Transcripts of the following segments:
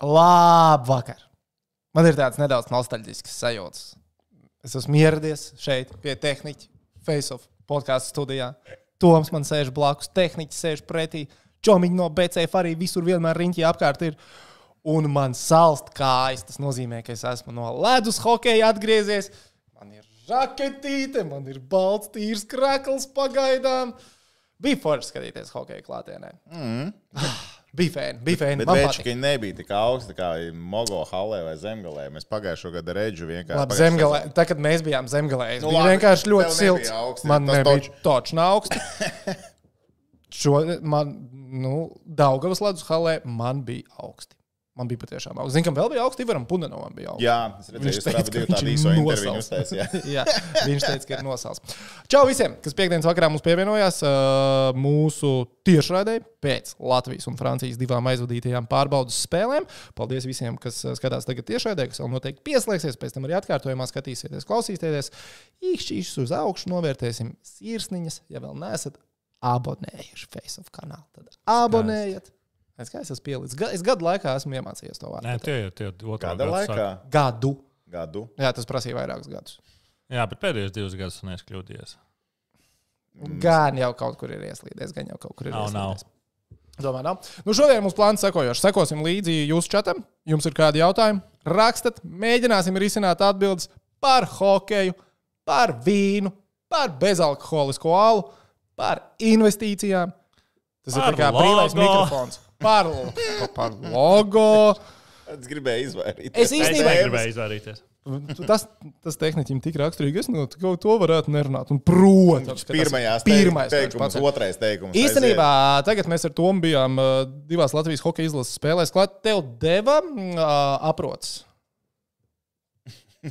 Labvakar! Man ir tāds nedaudz nostalģisks sajūts. Es esmu ieradies šeit pie tehniķa, Face-Off podkāstu studijā. Toms man sēž blakus, tehniķis sēž pretī. Čomiņi no BCF arī visur vienmēr riņķī apkārt ir. Un man salst kājas. Tas nozīmē, ka es esmu no ledus hokeja atgriezies. Man ir žaketīte, man ir balts, tīrs krekls pagaidām. Bija forši skatīties hokeja klātienē. Mm. Bija fēni, bija fēni. Bet patīk. nebija tik augsti kā Mogo halē vai zemgalē. Mēs pagājušo gadu redzu vienkārši. Labi, zemgalē, sezonu- tā, kad mēs bijām zemgalē, es Nu, biju vienkārši ļoti silts. augsti, Man nebija toč. točs augsts. Šo, man, nu, Daugavas ledus halē man bija augsti. Man bija patiešām augsts. Zinu, kam vēl bija augsts, Ivaram Punanovam bija augsts. Jā, es redzēju, Viņš teica, ka viņš īso interviju nosals. uztaisījāt. Jā, viņš teica, ka ir nosals. Čau visiem, kas piekdienas vakarā mums pievienojās mūsu tiešraidē pēc Latvijas un Francijas divām aizvadītajām pārbaudas spēlēm. Paldies visiem, kas skatās tagad tiešraidē, kas vēl noteikti pieslēgsies, pēc tam arī atkārtojumā skatīsieties, klausīsieties. Īkšķīšus uz augšu novērtēsim sirsniņas, ja vēl neesat abonējuši Facebook kanālu. Tad abonējiet! Es kā es esmu pielicis. Ga- Es gadu laikā esmu iemācījies to vārdu. Nē, tie jau tie otrā Kāda laikā? Gadu. Gadu. Jā, tas prasīja vairākus gadus. Jā, bet pēdējos divus gadus neesmu kļūdījies. Gan jau kaut kur ir ieslīdējis, gan jau kaut kur ir Nav, nav. ieslīdējis. Domāju, nav. Nu, šodien mums plāns sekojošs. Sekosim līdzi jūsu čatam. Jums ir kādi jautājumi? Rakstat, mēģināsim risināt atbildes par hokeju, par vīnu, par bezalkoholisko alu, par investīcijām. Tas Par ir kā brīvais mikrofons. Par, par logo. Es gribēju izvairīties. Es Es īstenībā negribēju izvairīties. Tas, tas tehniķim tik raksturīgi, es no kaut to varētu nerunāt. Un, protams, tas ir pirmais teikums, otrais teikums. Īstenībā tagad mēs ar Tomu bijām uh, divās Latvijas hokeja izlases spēlēs. Klāt, tev deva uh, aprots.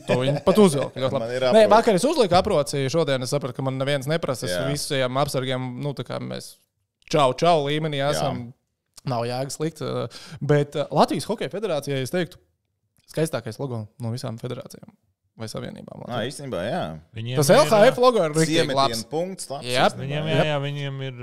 To viņi pat uzvilka. ļoti labi. Nē, vakar es uzliku aproci. Šodien es sapratu, ka man neviens neprasa. Es Jā. visiem apsargiem, nu, tā kā mēs čau, čau līmenī esam. Nav jēgas likt. uh, Bet uh, Latvijas Hokeja federācijai es teiktu, skaistākais logo no visām federācijām vai savienībām. Nā, īstenībā, jā. Tas Viņiem ir, LHF logo ir rīktīgi labs. punkts. labs Jā. Viņiem, jā, jā, viņiem ir.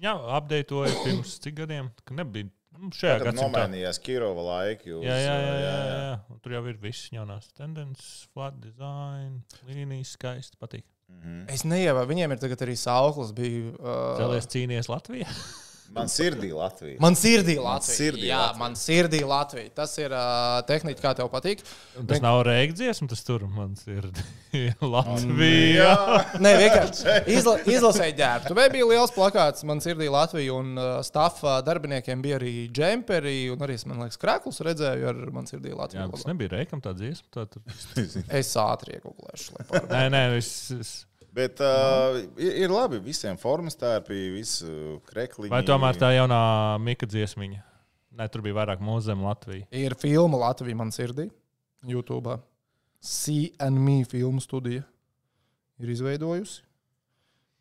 Jā, apdeitoja pirms cik gadiem, ka nebija. Nu, šajā gadsimtā. nomainījās Kirova laiki. Uz, Jā, jā, jā, jā, jā, jā. Un Tur jau ir viss jaunās tendences, flat design, līnijas, skaisti. Patīk. Mhm. Es neievēroju, viņiem ir tagad arī sauklis. Bija, uh, Cēlies cīnījies Latvijā. Man sirdī Latvija. Man sirdī Latvija. sirdī Jā, Latvija. man sirdī Latvija. Tas ir uh, tehnika, kā tev patīk. Un tas Vien- nav rēkdziesma, tas tur man ir Latvija. Nē, vienkārši izla, izlasēji ģērbtu. Vai bija liels plakāts, man sirdī Latvija, un uh, stāfa darbiniekiem bija arī džemperi, un arī, es, man liekas, krāklus redzēju ar man sirdī Jā, Latviju. tas nebija rēkam tā dziesma. Tā, tur... Es ātri iegūlēšu. Nē, nē, es, es... Bet uh, ir, ir labi visiem formas tērpi, visu krekliņu. Vai tomēr tā jaunā Mika dziesmiņa? Nē, tur bija vairāk mūzēm Latvijā. Ir filma Latvija man sirdī, YouTube. See and Me filmu studija ir izveidojusi.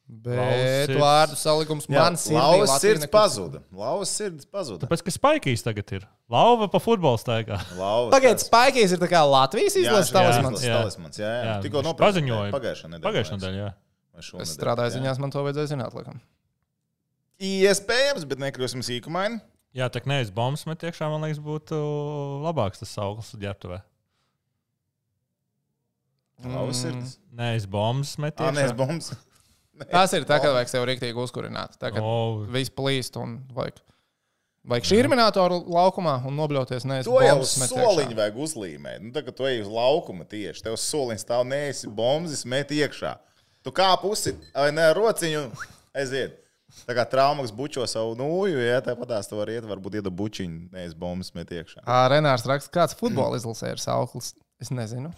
Bet Lauzs sirds. vārdu salikums man sirdī Lauvas sirds pazuda. Lauvas sirds pazuda. Tāpēc, ka Spaikīs tagad ir lauva pa futbola staigā. Lauvas Pagaidiet, Spēkīs ir tā kā Latvijas izlases talismans. jā. talismans. Jā, jā. Jā, Tikko nopirka paziņoja. Pagājušā nedēļa. Pagājušā nedēļā. jā. Es strādāju ziņās, man to vajadzēja zināt. Laikam. Iespējams, bet nekļūsim sīkumaini. Jā, tā kā nevis bombas met iekšā, man liekas, būtu labāks tas augsts ģērbtuvē. Lauvas sirds. Nē, es bombas metu. Nē, es bombs. Tas ir tā, ka vajag sev rīktīgi uzkurināt. Tā kā Oh, viss plīst un vajag. Vajag šī minētoru laukumā un nobļauties nevis To jau bombas uz met soliņa iekšā. vajag uzlīmēt. Nu, tā kā tu ej uz laukuma tieši, tev uz soliņa stāv neesi bombas, met iekšā. Tu kā pusi, vai ne, rociņu aiziet. Tā kā traumas bučo savu nūju, ja tāpat tās tu vari iet, varbūt iet bučiņu, neesi bombas, met iekšā. Ā, Renārs raksta, kāds futbola izlasē ir sauklis. Es nezinu.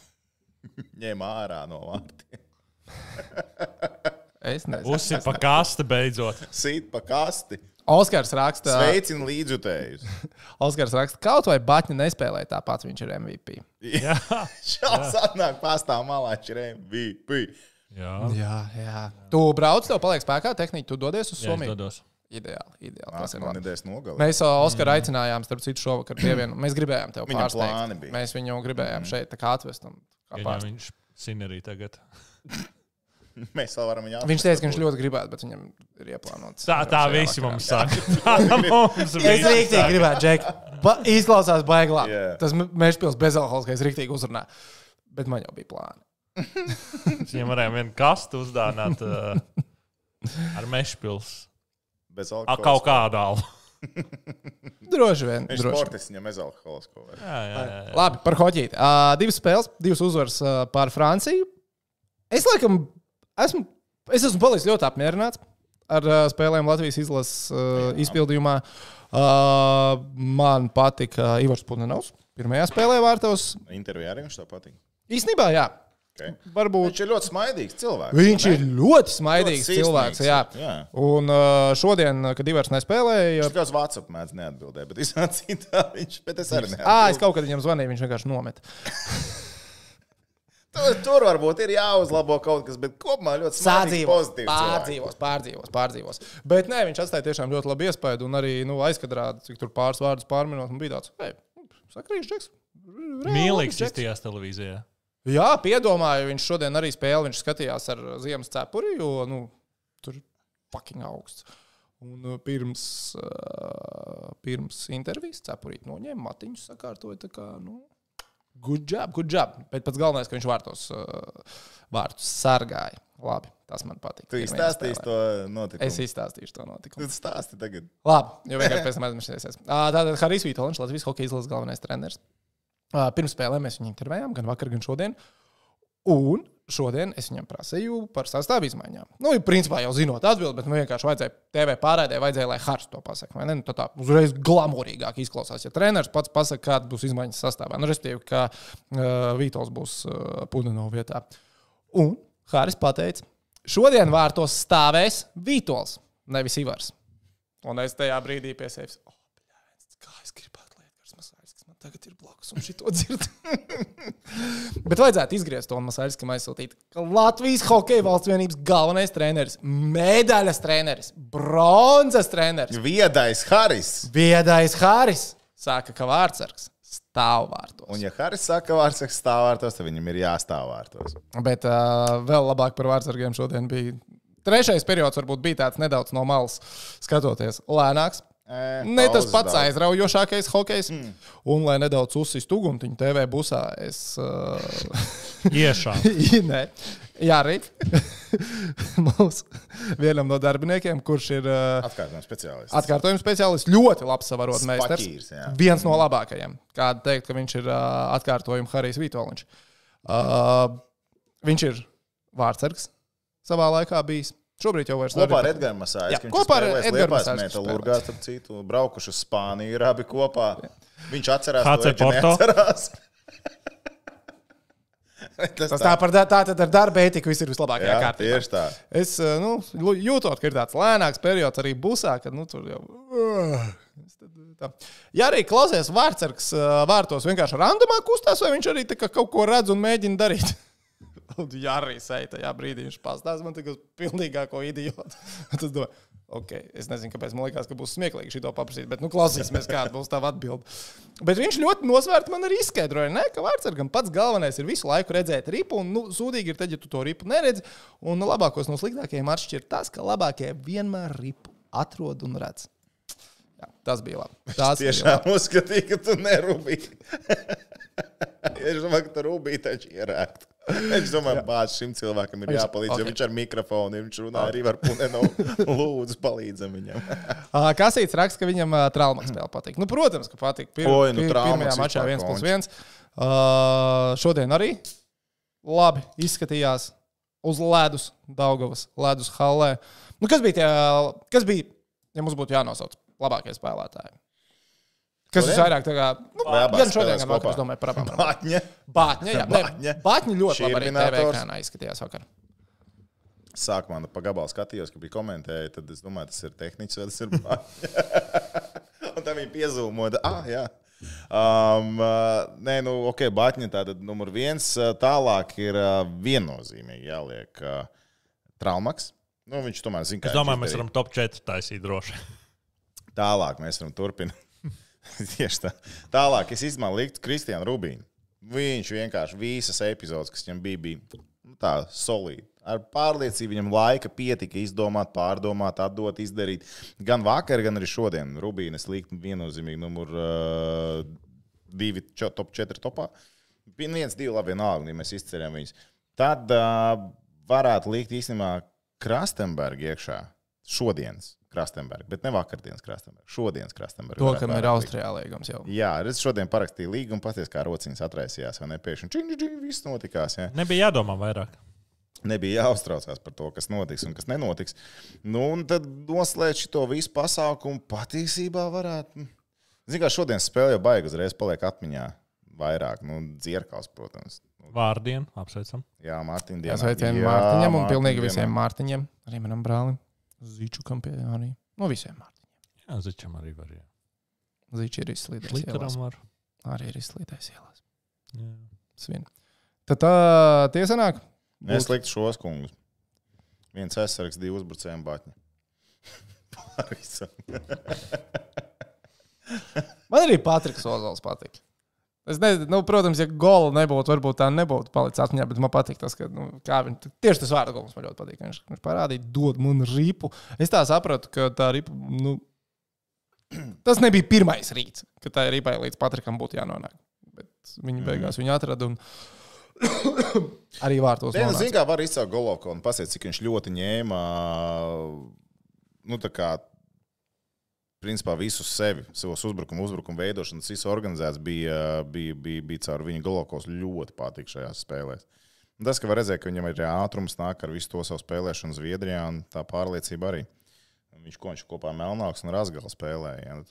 Ņem ārā no vārtiem. Es nezinu. Uzsit pa kaste beidzot. Sīt pa kasti. Oskars raksta, Sveicina līdzjutējus. Oskars raksta, kaut vai Batņa nespēlēja tāpat, viņš ir MVP. Jā, Šāds atnāk pastāv malā, viņš ir MVP. jā. Jā, jā. Tu brauc, tev paliek spēkā tehnika, tu dodies uz jā Somiju. dodos. Ideāli, ideāli. Tas ir nedēļas nogalē. Mēs Oskaru aicinājām, starp citu, šovakar pievienu. Mēs gribējām tevi Viņam pārsteigt. Mēs viņu gribējām šeit tā kā atvest. un kā pārsteigt. viņš sin arī tagad. Mēs vēl varam viņu Viņš teica, ka viņš ļoti gribētu, bet viņam ir ieplānots. Tā, tā visi mums saka. Mums Es rīktīgi gribētu, Džek. ba izklausās baiglā. Jā. Tas mežpils bezalkoholiskais rīktīgi uzrunā. Bet man jau bija plāni. Viņam varēja vienu kastu uzdāvināt uh, ar mešpils. Bez A, alkohola. kaut kādā. Droši vien. Viņš droši. sportists viņam bez alkoholisko. Jā, jā, jā. jā. Labi, par hoķīti. Uh, divas spēles, divas uzvaras uh, pār Franciju. Es laikam esmu, es esmu palicis ļoti apmierināts ar uh, spēlēm Latvijas izlases uh, izpildījumā. Uh, man patika Ivars Punenovs. Pirmajā spēlē vārtos. Intervijā arī viņš tā patīk. Īsnībā, jā. Okay. Varbūt Viņš ir ļoti smaidīgs cilvēks. Viņš ne? ir ļoti smaidīgs Ļoti cilvēks. Jā. jā. Un šodien, kad Ivars nespēlēja, Viņš kāds WhatsApp mēdz neatbildēt, bet citā viņš, bet es arī Ā, es neatbildēju. kaut kad viņam zvanīju, viņš vienkārši nomet. Tur, varbūt ir jāuzlabo kaut kas, bet kopumā ļoti Sādzīvos, pozitīvs pārdzīvos, pārdzīvos, pārdzīvos. Bet nē, viņš atstāja tiešām ļoti labu iespēju. Un arī nu, aizkadrā, cik tur pāris vārdus pārminot, man bija tāds, sakrīgs džeks. Mīlīgs izstījās televīzijā. Jā, piedomāju, viņš šodien arī spēlē, viņš skatījās ar ziemas cepuri, jo nu, tur ir fucking augsts. Un uh, pirms, uh, pirms intervijas cepurīt noņēma matiņus, sakārtoja tā kā, nu, good job, good job. Bet pats galvenais, ka viņš vārtos, uh, vārtus sargāja. Labi, tas man patīk. Tu izstāstīsi to notikumu. Es izstāstīšu to notikumu. Tu stāsti tagad. Labi, jo vienkārši pēc tam aizmirsīsies. Ā, Tātad Harijs Vitoļņš, Latvijas hokeja izlases galvenais treneris. Ā, Pirms spēlēm mēs viņu intervējām, gan vakar, gan šodien. Un šodien es viņam prasīju par sastāvu izmaiņām. Nu, principā jau zinot atbildi, bet man vienkārši vajadzēja TV pārādē, vajadzēja, lai Hārs to pasakā. Nu, tā tā uzreiz glamūrīgāk izklausās. Ja treneris pats pasakā, kāda būs izmaiņas sastāvā, nu, respektīvi, ka uh, Vītols būs uh, Pudino vietā. Un Hāris pateica, šodien vārtos stāvēs Vītols, nevis Ivars. Un es tajā brīdī pie sevis, oh, kā es lai Edgars Masāļskis man tagad ir blakus un šito dzird. Bet vajadzētu izgriezt to un Masāļskam aizsūtīt, Latvijas hokeja valsts vienības galvenais treneris, medaļas treneris, bronzas treneris, Viedais Haris. viedais Hāris, saka, ka vārdsargs stāv vārtos. Un ja Haris saka, ka vārds stāv vārtos, tad viņam ir jāstāv vārtos. Bet uh, vēl labāk par vārdsargiem šodien bija. Trešais periods varbūt bija tāds nedaudz no malas skatoties, lēnāks. E, Ne tas pats daudz. aizraujošākais hokejs. Mm. Un, lai nedaudz uzsistu uguntiņu TV busā, es. Uh, Iešā. Nē, Jā, arī mums vienam no darbiniekiem, kurš ir uh, Atkārtojums speciālists. atkārtojuma speciālists, ļoti labs savarot meistars. Viens no labākajiem. Kāda teikt, ka viņš ir uh, atkārtojuma Harijs Vitoļņš. Uh, viņš ir vārdsargs savā laikā bijis. Šobrīd jau vairs Kopā ar. Edgars Masāļs. Jā, kopā ar Edgars Masāļs Metalurgā, starp citu, braukuši uz Spāniju, ir abi kopā. Viņš atcerās, HC to Porto. neatcerās. Tas Tas tā par tā tad ar darba ētiku viss ir vislabākajā Jā, kārtībā. tieši tā. Es eh, nu, jūtos, ka ir tāds lēnāks periods arī busā, kad nu, tur jau. Es tad, tā. Ja arī klausies vārdsargs eh, vārtos vienkārši randomā kustās, vai viņš arī tā kaut ko redz un mēģina darīt? Jā, arī sēž tajā brīdī. Viņš pastāsta man uz pilnīgāko idiotu. Tas domā, ok, es nezinu, kāpēc man liekas, ka būs smieklīgi šito paprasīt, bet nu, klausīsimies, kāda būs tā atbilde. Bet viņš ļoti nosvērti man arī izskaidroja, ne, ka vārdsargam pats galvenais ir visu laiku redzēt ripu, un nu, sūdīgi ir tad, ja tu to ripu neredzi. Un labākos no sliktākajiem atšķir tas, ka labākie vienmēr ripu atrod un redz. Jā, tas bija labi. Tas bija labi. Tiešām uzskatīja, ka tu nerūpīgi. es domāju, ka tu rūpīgi taču ierēkt. Es domāju, ka šim cilvēkam ir jāpalīdz, okay. ok. viņš ar mikrofonu, ja viņš runā arī ar punenu. Lūdzu, palīdzam viņam. Kasīts raksta, ka viņam traumas spēle patīk. Nu, protams, ka patīk. Pir, Oi, nu, pir, pirmajā mačā vispār 1 plus končs. 1. Uh, šodien arī labi izskatījās uz ledus, Daugavas ledus hallē. Nu, kas bija tie, kas bija, ja mums būtu jānosauc labākie spēlētāji? Kas Šodien? visvairāk tā kā, nu, gan šodien, gan vakar, es domāju, par abām. Bāķņa. Bātņa, jā, Bātņa. Bātņa. Bātņa ļoti labi arī TV ekrānā izskatījās vakar. Sākumā pa gabalu skatījos, ka bija komentēji, tad es domāju, tas ir tehnicis vai tas ir bāķis. Un tā viņa piezūmoja. Ah, jā. Um, uh, nē, nu, ok, Bāķiņa tātad numur viens. uh, Tālāk ir uh, viennozīmīgi jāliek uh, traumaks. Nu, viņš tomēr zina, kā Es domāju, mēs varam top 4 taisīt droši. Tālāk mēs varam turpināt. Tieši tā. Tālāk es izmantoju Kristiānu Rubīnu. Viņš vienkārši visas epizodes, kas viņam bija, bija Nu, tā solīti. Ar pārliecību viņam laika pietika izdomāt, pārdomāt, atdot, izdarīt. Gan vakar, gan arī šodien. Rubīnes likt viennozīmīgi numur uh, divi, čo, top 4 topā. Viens, divi, labi, vienalga, ja mēs izceļam viņus. Tad uh, varētu likt īstenībā Krastenbergu iekšā šodienas. Krastenberga, bet ne vakardienas Krastenberga. Šodienas Krastenberga. To, kam ir Austrijā līgums jau. Jā, es šodien parakstīju līgumu, paties kā rociņas atraisījās, vai ne? Pēkšņi čing, čing, viss notikās. Ja? Nebija jādomā vairāk. Nebija jāuztraucās par to, kas notiks un kas nenotiks. Nu, un tad noslēgt šo visu pasākumu patiesībā varētu. Ziniet, kā šodien spēle jau baigas uzreiz paliek atmiņā. Vairāk, nu, dzirkals, protams. Vārdien, apsveicam. Jā, Mārtiņa Jā, dienā. sveicienu Mārtiņam un pilnīgi visiem Mārtiņiem. Arī manam brālim. Zīčukam pie arī. No visiem Mārtiņiem. Jā, Zičam arī var. jā. Zīči ir izslīdējis. Literam var. Arī ir izslīdējis ielās. Jā. Svin. Tad tā tie sanāk. Es liktu šos kungus. Viens aizsargs, divi uzbrucēji batņi. Pārvisam. Man arī Patriks Ozols patīk. Es nezinu, nu, protams, ja gola nebūtu, varbūt tā nebūtu palicis atmiņā, bet man patīk tas, ka nu, kā viņš tieši tas vārdu gols man ļoti patīk. Viņš, viņš parādīja, dod man ripu. Es tā sapratu, ka tā ripa, nu, tas nebija pirmais rīts, ka tā ripai līdz Patrikam būtu jānonāk. Bet viņi beigās viņu atrada un arī vārtos. Zinu, nonāca. zin, kā var izcelt Golovku un pasakāt, cik viņš ļoti ņēma. Nu, tā kā principā visu sevi, savus uzbrukumu, uzbrukumu veidošanas, visu organizēts bija, bija, bija, bija caur viņa Golovkovs ļoti patīk šajās spēlēs. Un Tas, ka var redzēt, ka viņam ir ātrums, nāk ar visu to savu spēlēšanu Zviedrijā, un tā pārliecība arī. Viņš ko viņš kopā Melnāks un Rasgalu spēlēja. Ja? Nu,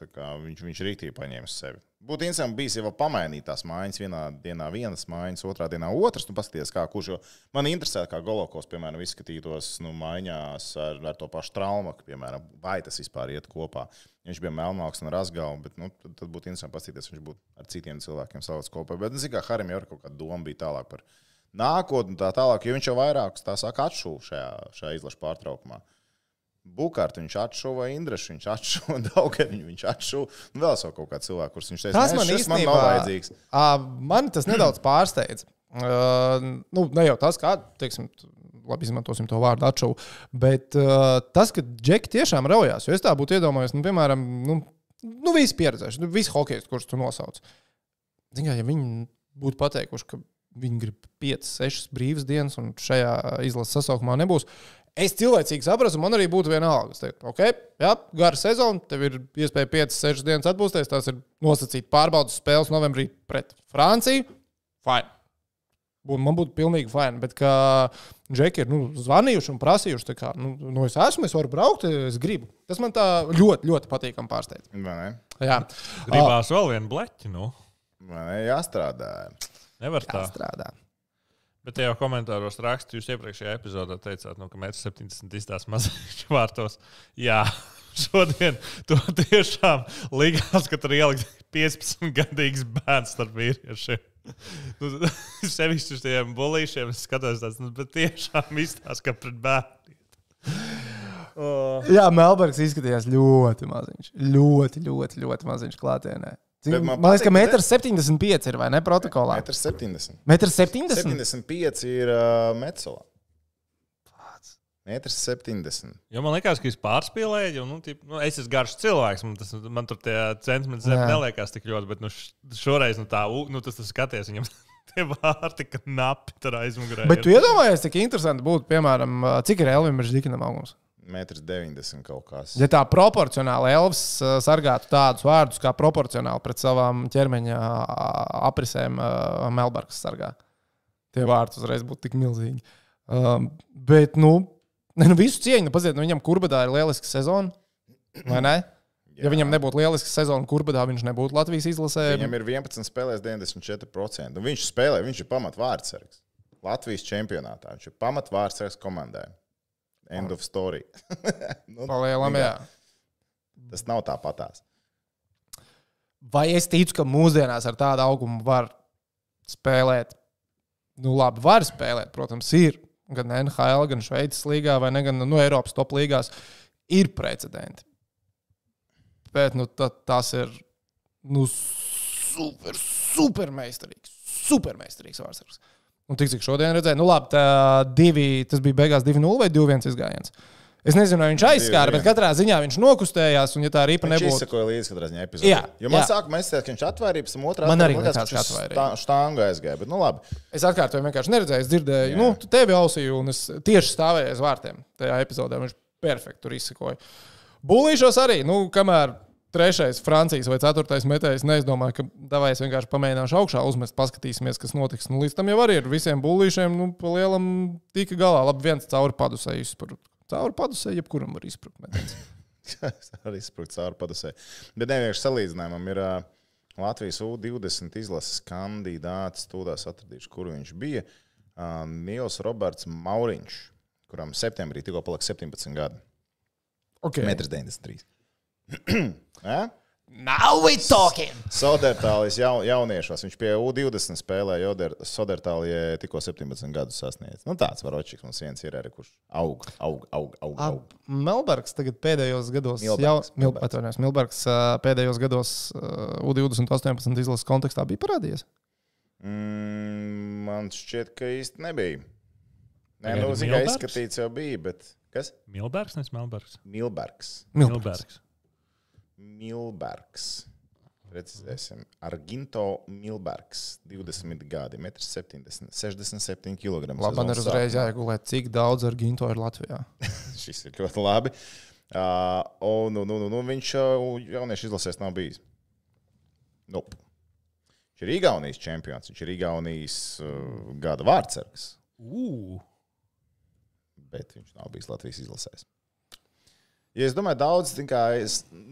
Viņš, viņš rīktīgi paņēma sevi. Būtu interesanti bijis jau pamainīt tās mājas. Vienā dienā vienas mājas, otrā dienā otras. Nu, paskaties, kā kurš. Man interesē, kā Golovkovs, piemēram, izskatītos nu, maiņās ar, ar to pašu traumu, piemēram, vai tas vispār iet kopā. Viņš bija Melnāks un Rasgalu, bet nu, tad, tad būtu interesanti paskatīties, viņš būtu ar citiem cilvēkiem savāds kopā. Bet, zināmā mērā, Harim jau ir kaut kāda doma bija tālāk par nākotni, tā tālāk, jo viņš jau vairākus tā saka atšūvu šajā, šajā izlaša pārtraukumā. Bukārtu viņš atšuva, Indrešu viņš atšuva, Daugariņu viņš atšuva. Nu, vēl savu kaut kādu cilvēku, kurš viņš teica, Tas "Nē, man šis man īstenībā nav vajadzīgs. Man tas nedaudz pārsteidz. Uh, nu, ne jau tas, kā, teiksim, labi, izmantosim to vārdu atšuvu, bet uh, tas, ka džeki tiešām raujās. Jo es tā būtu iedomājies, nu, piemēram, nu, nu visi pieredzējuši, nu, visi hokeji, kurus tu nosauc. Ziniet, ja viņi būtu pateikuši, ka viņi grib 5, 6 brīvas dienas, un šajā izlases sasaukumā nebūs. Es cilvēcīgi saprotu, man arī būtu vienalga. Es teiktu, ok, jā, gara sezona, tev ir iespēja 5, 6 dienas atpūsties. Tās ir nosacīta pārbaudas spēles novembrī pret Franciju. Fine. Būtu, man būtu pilnīgi fini. Bet kā džeki ir nu, zvanījuši un prasījuši, tā kā, nu, nu, es esmu, es varu braukt, es gribu. Tas man tā ļoti, ļoti patīkami pārsteidz. Vai ne? Jā, Gribās vēl vienu bleķi. Nu. Vai ne? Jāstrādā. Nevar tā. strādā. Bet te jau komentāros rakstījāt, jūs iepriekšējā epizodē teicāt, nu, ka 1,70 m izstāsta mazais vārtos. Jā, šodien to tiešām likās, ka tur ielikt 15 gadīgs bērns starp vīriešiem. Nu, Sevišķi uz tiem bulīšiem es skatos, tāds, nu, tiešām izstāsta, ka pret bērnu. Oh. Jā, Melnbergs izskatījās ļoti maziņš. Ļoti, ļoti, ļoti maziņš klātienē. Cik, Bet man man liekas, ka patīk, ka 1,75 m ir vai ne protokolā? 1,70 m. 1,70 m. 75 ir uh, Metzola. 1,70 m. Jo man liekas, ka jūs pārspīlējat, jo nu, tip, nu, es esmu garš cilvēks. Man, tas, man tur tie centimetri zem neliekas tik ļoti, bet nu, šoreiz nu, tā, nu, tas, tas skaties, viņam tie vārti, ka napi tur aizmugurē. Bet tu ir. iedomājies, cik interesanti būtu, piemēram, cik ir Elvim Ždikinam augums. 1,90 m kaut kas. Ja tā proporcionāli Elvis uh, sargātu tādus vārdus, kā proporcionāli pret savām ķermeņa uh, aprisēm uh, Melnbergs sargā, tie vārdi uzreiz būtu tik milzīgi. Um, bet, nu, ne, nu visu cieņu, paziet, nu, viņam kurbadā ir lieliska sezona, vai ne? Ja viņam nebūtu lieliska sezona, kurbadā viņš nebūtu Latvijas izlasē. Viņam ir 11 spēlēs, 94%. Un viņš spēlē, viņš ir pamatvārdsargs. Latvijas čempionātā viņš ir pamatvārdsargs komandai. End of story. nu, Palielam, jā. tas nav tāpatās. Vai es ticu, ka mūsdienās ar tādu augumu var spēlēt? Nu, labi, var spēlēt, protams, ir. Gan NHL, gan Šveices līgā, vai ne, gan nu, Eiropas top līgās ir precedenti. Bet nu, ta, tas ir nu, super, super meistarīgs. Super meistarīgs vārds. Un tik cik šodien redzēju, nu labi, divi, tas bija beigās 2-0 vai 2-1 izgājiens. Es nezinu, vai viņš aizskāra, bet 2-1. katrā ziņā viņš nokustējās, un ja tā ripa Viņš nebūtu. izsakoja līdzi katrā ziņā epizodē. Jā, jo man jā. sākumā teicu, ka viņš tam otrā Man arī likās, ka viņš atvairīja. stā- štāngu aizgāja. Bet, nu labi. Es atkārtoju, vienkārši neredzēju, es dzirdēju, nu, tu tevi ausīju, un es tieši stāvēju aiz vārtiem. Tajā epizodē viņš perfekti tur izsakoja. Bulīšos arī, nu, kamēr trešais, Francijas vai ceturtais metējs, neizdomāju, ka davai es vienkārši pamēģināšu augšā uzmest, paskatīsimies, kas notiks. Nu, līdz tam jau arī ar visiem bulīšiem, nu, pa lielam tika galā. Labi, viens cauri padusē izsprukt. Cauri padusē jebkuram var. Es arī saprotu, cauri padusē. Bet nevienkārši salīdzinājumam ir ā, Latvijas U20 izlases kandidāts. Tūlās atradīšu, kur viņš bija. Ā, Nils Roberts Mauriņš, kuram septembrī tikko palika 17 gadi. Okay. 1,93 m. Now we talking! Sodertālijas jaun, jauniešos. Viņš pie U20 spēlēja Sodertālijā tikko 17 gadus sasniedz. Nu, tāds varočiks mums viens ir arī, kurš aug, aug, aug, aug. aug. Melbergs tagad pēdējos gados, Milbergs, jau Mil, Milbergs. atvainojos, Milbergs ā, pēdējos gados ā, U20 18 izlases kontekstā bija parādījies. Mm, man šķiet, ka īsti nebija. Nē, Pagaidi, nu, Milbergs? izskatīts jau bija, bet kas? Milbergs, nevis Melbergs. Milbergs. Milbergs. Milbergs. Precizēsim. Arginto Milbergs. 20 gadi, 1,70 67 kg. Labi, man ir uzreiz jāiegulē, cik daudz ar Ginto ir Latvijā. Šis ir ļoti labi. Uh, un, nu, nu, nu, nu, viņš uh, jauniešu izlasēs nav bijis. Nope. Viņš ir Igaunijas čempions, viņš ir Igaunijas uh, gada vārdsargs, Ugh! bet viņš nav bijis Latvijas izlasēs. Ja es domāju, daudz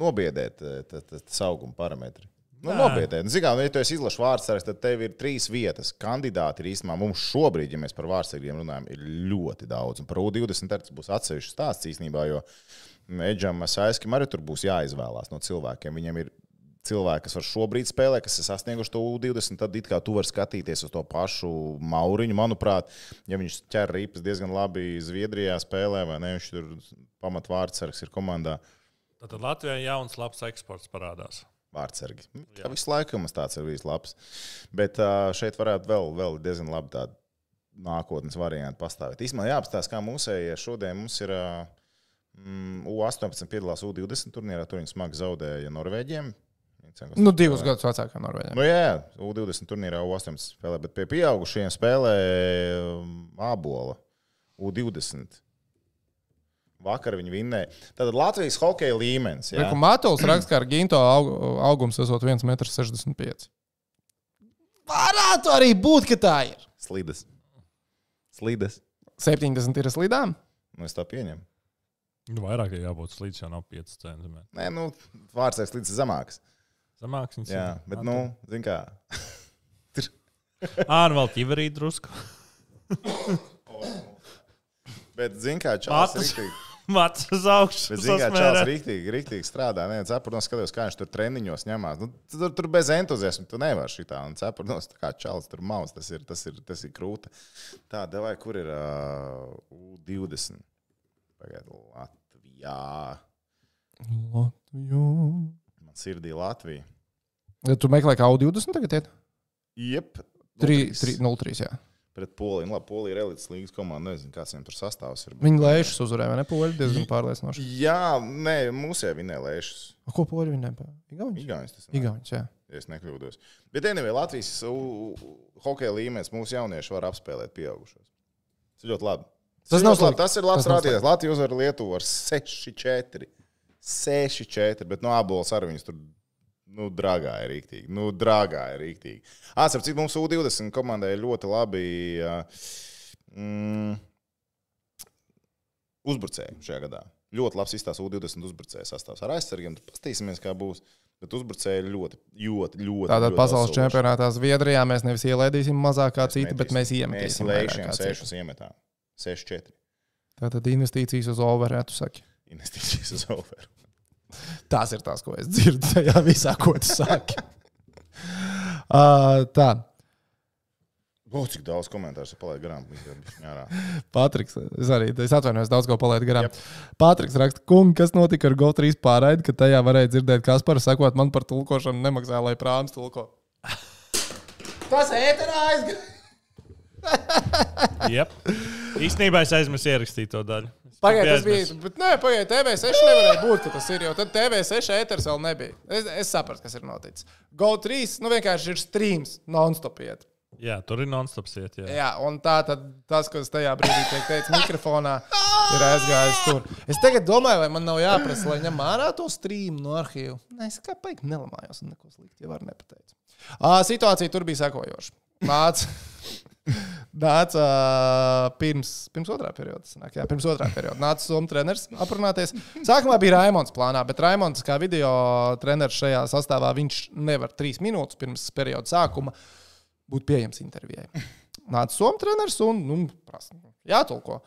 nobiedēt eh, tas auguma parametri. Nu, nobiedēt. Nu, zin kā, nu, ja tu esi izlaša vārdsargs, tad tev ir trīs vietas. Kandidāti ir īstenībā mums šobrīd, ja mēs par vārdsargiem runājam, ir ļoti daudz. Un par U20 tas būs atsevišķs stāsts īstenībā, jo Edžam Saiskim arī tur būs jāizvēlās no cilvēkiem. Viņam ir cilvēki, kas var šobrīd spēlēt, kas ir sasnieguši to U20, tad it kā tu vari skatīties uz to pašu Mauriņu. Manuprāt, ja viņš ķer rīpas diezgan labi Zviedrijā spēlē, vai ne, viņš tur pamatvārdsargs ir komandā. Tad Latvijā jauns labs eksports parādās. Vārdsargi. Tā visu laiku mums tāds ir bijis labs. Bet šeit varētu vēl, vēl diezgan labi tādu nākotnes variantu pastāvēt. Īsumā jāapstāsta, kā mūsējie šodien mums ir mm, U18 piedalās U20 turnīrā. Tur viņi smagi zaudēja Norvēģiem. Cenšas Nu, divus gadus vecākā Norvēģijā. Nu, jā, jā, U20 turnīrā U18 spēlē, bet pie pieaugušajiem spēlē um, Ābola U20. Vakar viņi vinnēja. Tad Latvijas hokeja līmenis. Jā, Reku Matols raksta, ka ar Ginto aug, augums esot 1,65 m. Varētu arī būt, ka tā ir. slides. Slides. 70 ir slidām. Nu, es tā pieņemu. Nu, vairāk ir jābūt slīdam, jau nav 5 centimetri. Nē, nu, vārdsargs līdz zemāks. Zemāks viņas Jā, bet, nu, zin kā. Ā, nu vēl ķiverī drusku. Bet, zin kā, Čāls Matus. rīktīgi. Mats uz augšu. Bet, zin kā, Čāls rīktīgi, rīktīgi strādā. Nē, cepurnos skatījos, kā viņš tur treniņos ņemās. Nu, tur, tur bez entuziasma tu nevari šitā. Un cepurnos, tā kā Čāls tur maus, tas ir, tas ir, tas ir krūta. Tā, devai, kur ir uh, U20? Pagaidu, Latvijā. Latviju. Sirdī Latvija. Ja tu meklē, kā U20 tagad ir? Jep. 3-0-3. jā. Pret Poliju. Nu, labi, Polija ir elites līnijas komanda. Nezinu, kāds viņam tur sastāvs ir. Viņi lēšas uzvarēja, vai ne? Poļi diezgan pārliecinoši. Jā, nē, mūsu jau vinēja lēšas. A, Ko poļi? Igauņus? Igaunis tas ir. Igauņus, jā. Ja es nekļūdos. Bet, anyway, Latvijas hokeja līmenis mūsu jaunieši var apspēlēt pieaugušos. Tas ļoti labi. Tas ir nav labi. Tas ir labs Tas rādītājs. Latvija uzvar Lietuvu ar 6-4. 6-4, bet no abolas arī viņas tur. Nu, dragā ir rīktīgi. Nu, dragā ir rīktīgi. Atcerieties, cik mums U20 komandai ļoti labi ā, mm, uzbrucēji šajā gadā. Ļoti labs izstāsta U20 uzbrucēju sastāvs ar aizsargiem. Tad Paskatīsimies, kā būs. Bet uzbrucēji ļoti, ļoti, ļoti. Tātad ļoti pasaules atsoļoši. čempionātā Zviedrijā mēs nevis ielaidīsim mazāk kā citi, bet mēs Mēs iemetīsim. kā citi. sešus iemetām. 6-4. Tātad investīcijas uz overhead, tu saki. Investīcijas uz over. Tās ir tās, ko es dzirdu tajā visā, ko tu saki. uh, tā, O, cik daudz komentāru es palaidu garām. Patriks, es arī es atvainojos, daudz ko palaidu garām. Yep. Patriks raksta, kungi, kas notika ar GO3 pārraidi, ka tajā varēja dzirdēt, kas par sakot man par tulkošanu nemaksā, lai prāms tulko. Tas ēterā aizgāja. Yep. Īstenībā es aizmirsu ierakstīt to daļu. Pagaidiet, tas bija. Bet, nē, pagaidiet, TV6 nevarēja būt, ka tas ir. Jo tad TV6 ēteris vēl nebija. Es, es sapratu, kas ir noticis. GO3 nu, vienkārši ir streams non-stop. Iet. Jā, tur ir non-stop iet. Jā. Jā, un tā tad tas, kas tajā brīdī tiek teikts mikrofonā, ir aizgājis tur. Es tagad domāju, vai man nav jāprasa, lai ņem ārā to streamu no arhīva. Nē, es kā paigi nelamājos un neko slikti jau var nepateikt. À, situācija tur bija sekojoša. Nāca, nāca ā, pirms, pirms otrā perioda. Sanāk, jā, pirms otrā perioda. Nāca Somijas treneris aprunāties. Sākumā bija Raimons plānā, bet Raimons kā video treneris šajā sastāvā viņš nevar trīs minūtes pirms perioda sākuma būt pieejams intervijai. Nāca Somijas treneris un nu, prasa, jātulko.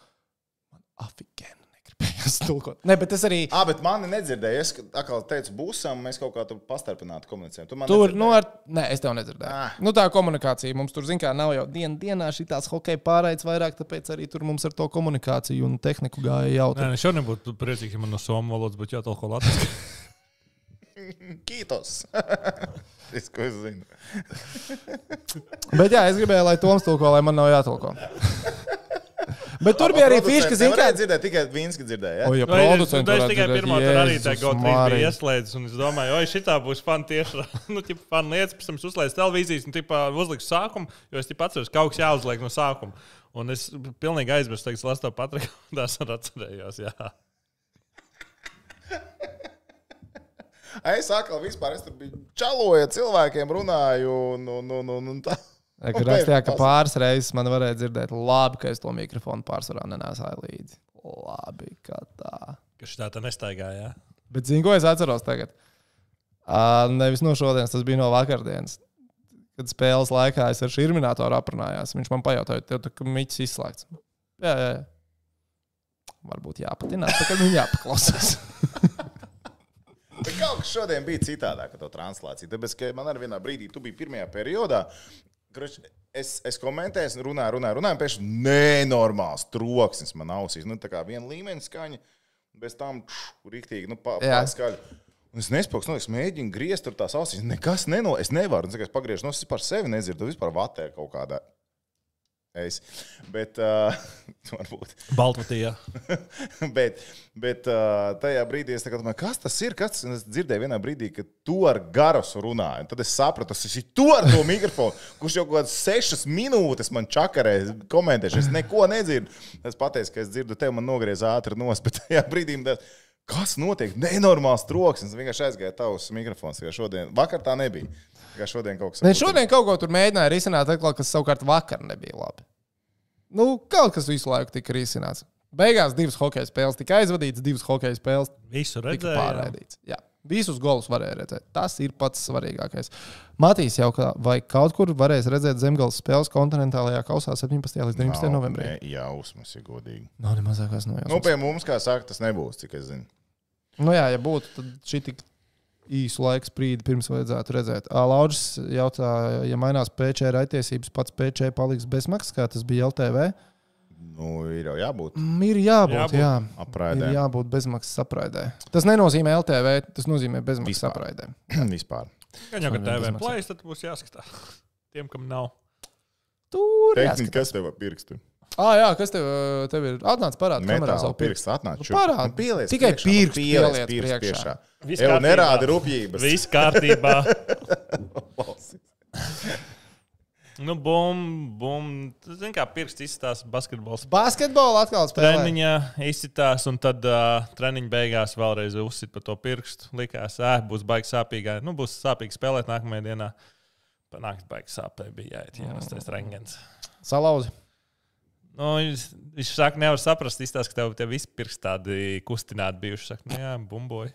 Man afigēni negribējās tulkot. Ne, bet es arī. Ah, bet mani nedzirdēja. Es atkal teicu, būsim, mēs kaut kā tur pastarpināti komunicējam. Tu man Tur, nedzirdēji? nu, ar... Nē, es tev nedzirdēju. Ah. Nu, tā komunikācija mums tur, zināmā mērā, nav jau dien, dienā šī tās hokeja pārraides vairāk, tāpēc arī tur mums ar to komunikāciju un tehniku gāja jautri. Nē, es jau nebūtu priecīgs, ja man no somu valodas būtu jātolko latviešu. Kītos. Es ko es zinu. Bet jā, es gribēju, lai Toms tulko, lai man nav jātulko. Bet tur bija arī zināmā Nevarēja mērā. dzirdēt, tikai Vinski dzirdēja. O, Ja? ja Nu, es, es tikai pirmā tur arī tā GO3 bija ieslēdzis, un es domāju, oi, šitā būs fani tieši, nu, tipa, fani lietas, pēc tam es uzlaidu televīzijas, un, tipa, uzliku sākumu, jo es, tipa, atceros, ka kaut kas jāuzliek no sākuma. Un es pilnīgi aizmirsu, ka es to patriku, un tās arī atcerējos, jā. Es atkal vispār, es tur biju čaloja cilvēkiem, runāju un, un, un, un, un tā. Ja, kad rakstījā, ka pāris reizes man varēja dzirdēt, labi, ka es to mikrofonu pārsvarā nenesāju līdzi. Labi, kā tā. Ka šitā tā nestaigāja. Bet zinu, ko es atceros tagad. Uh, nevis no šodienas, tas bija no vakardienas. Kad spēles laikā es ar šī minētoru aprunājos, viņš man pajautāja, tev tā kā miķis izslēgts. Jā, jā, jā. Varbūt jāpatinās, tā kā viņu jāpaklausās. Bet kaut kas šodien bija citādāk ar to translāciju. Tāpēc, ka man arī vienā brīdī, tu biji pirmajā periodā, Kruč, es, es komentēju, es runāju, runāju, runāju, un pēkšņi nenormāls troksnis man ausīs. Nu, tā kā viena līmeņa skaņa, bez tam rīktīgi, nu, pārskaļi. Un es nespēju, nu, es mēģinu griezt tur tās ausīs. Nekas neno, es nevaru. Es pagriežu, no es par sevi nedzirdu, vispār vatē kaut kādā. Es. Bet, uh, varbūt. Baltvotījā. bet, bet uh, tajā brīdī es domāju, kas tas ir. Kas tas ir? Es dzirdēju vienā brīdī, ka tu ar garosu runāji. Un Tad es sapratu, tas ir tu ar to mikrofonu, kurš jau kaut kādas sešas minūtes man čakarē, komentēšu. Es neko nedzirdu. Es pateicu, ka es dzirdu tevi, man nogriez ātri nos, bet tajā brīdī tā, kas notiek? Nenormāls troksnis. Vienkārši aizgāja tavs mikrofons. tikai Šodien, vakar tā nebija. Tikai šodien kaut kas Ne, šodien kaut ko tur mēģināja risināt, atkal, kas savukārt vakar nebija labi. Nu, kaut kas visu laiku tika risināts. Beigās divas hokeja spēles tika aizvadītas, divas hokeja spēles Visu tika redzēju. jā. pārraidītas. Jā. Visus golus varēja redzēt. Tas ir pats svarīgākais. Matīs jau kā, vai kaut kur varēs redzēt zemgājas spēles kontinentālajā kausā 17. līdz 19. novembrī. Jā, uzmas ir godīgi. Nav ne mazākās nojausmas. Nu, pie mums, kā saka, tas nebūs, cik es zinu. Nu, jā, ja būtu, tad šī tik īsu laiku sprīdi pirms vajadzētu redzēt. Lauģis jautā, ja mainās PC raitiesības, pats PC paliks bezmaksas, kā tas bija LTV. Nu, ir jau jābūt Mm, Ir jābūt, Jābūt. jā. apraidē. Ir jābūt bezmaksas apraidē. Tas nenozīmē LTV, tas nozīmē bezmaksas Vispār. apraidē. Vispār. Gan jau, ka TV plēs, tad būs jāskatās. Tiem, kam nav. Tur jāskatās. kas tev ir pirksti? Ah, jā, kas tev, tev ir? Atnāc parādi kamerā pirkstu. pirksts atnāc. Nu, parādi. Nu, pieliec Tikai priekšā, nu, pirkstu pieliec pieliec pirkstu priekšā. Viss Ev, kārtībā. nerādi rupjības. Viss kārtībā. nu, bum, bum. Zini, kā pirksts izsitās basketbols. Basketbolu atkal spēlē. Treniņā izsitās, un tad uh, treniņa beigās vēlreiz uzsit pa to pirkstu. Likās, ē, būs baigi sāpīgi. Nu, būs sāpīgi spēlēt nākamajā dienā. Panākt, baigi sāpēji bija jāiet, ierastais rengens. Salauzi. Nu, viņš, viņš saka, nevar saprast, izstāst, ka tev, tev visi pirksti tādi kustināti bijuši. Saka, nu, jā, bumboji.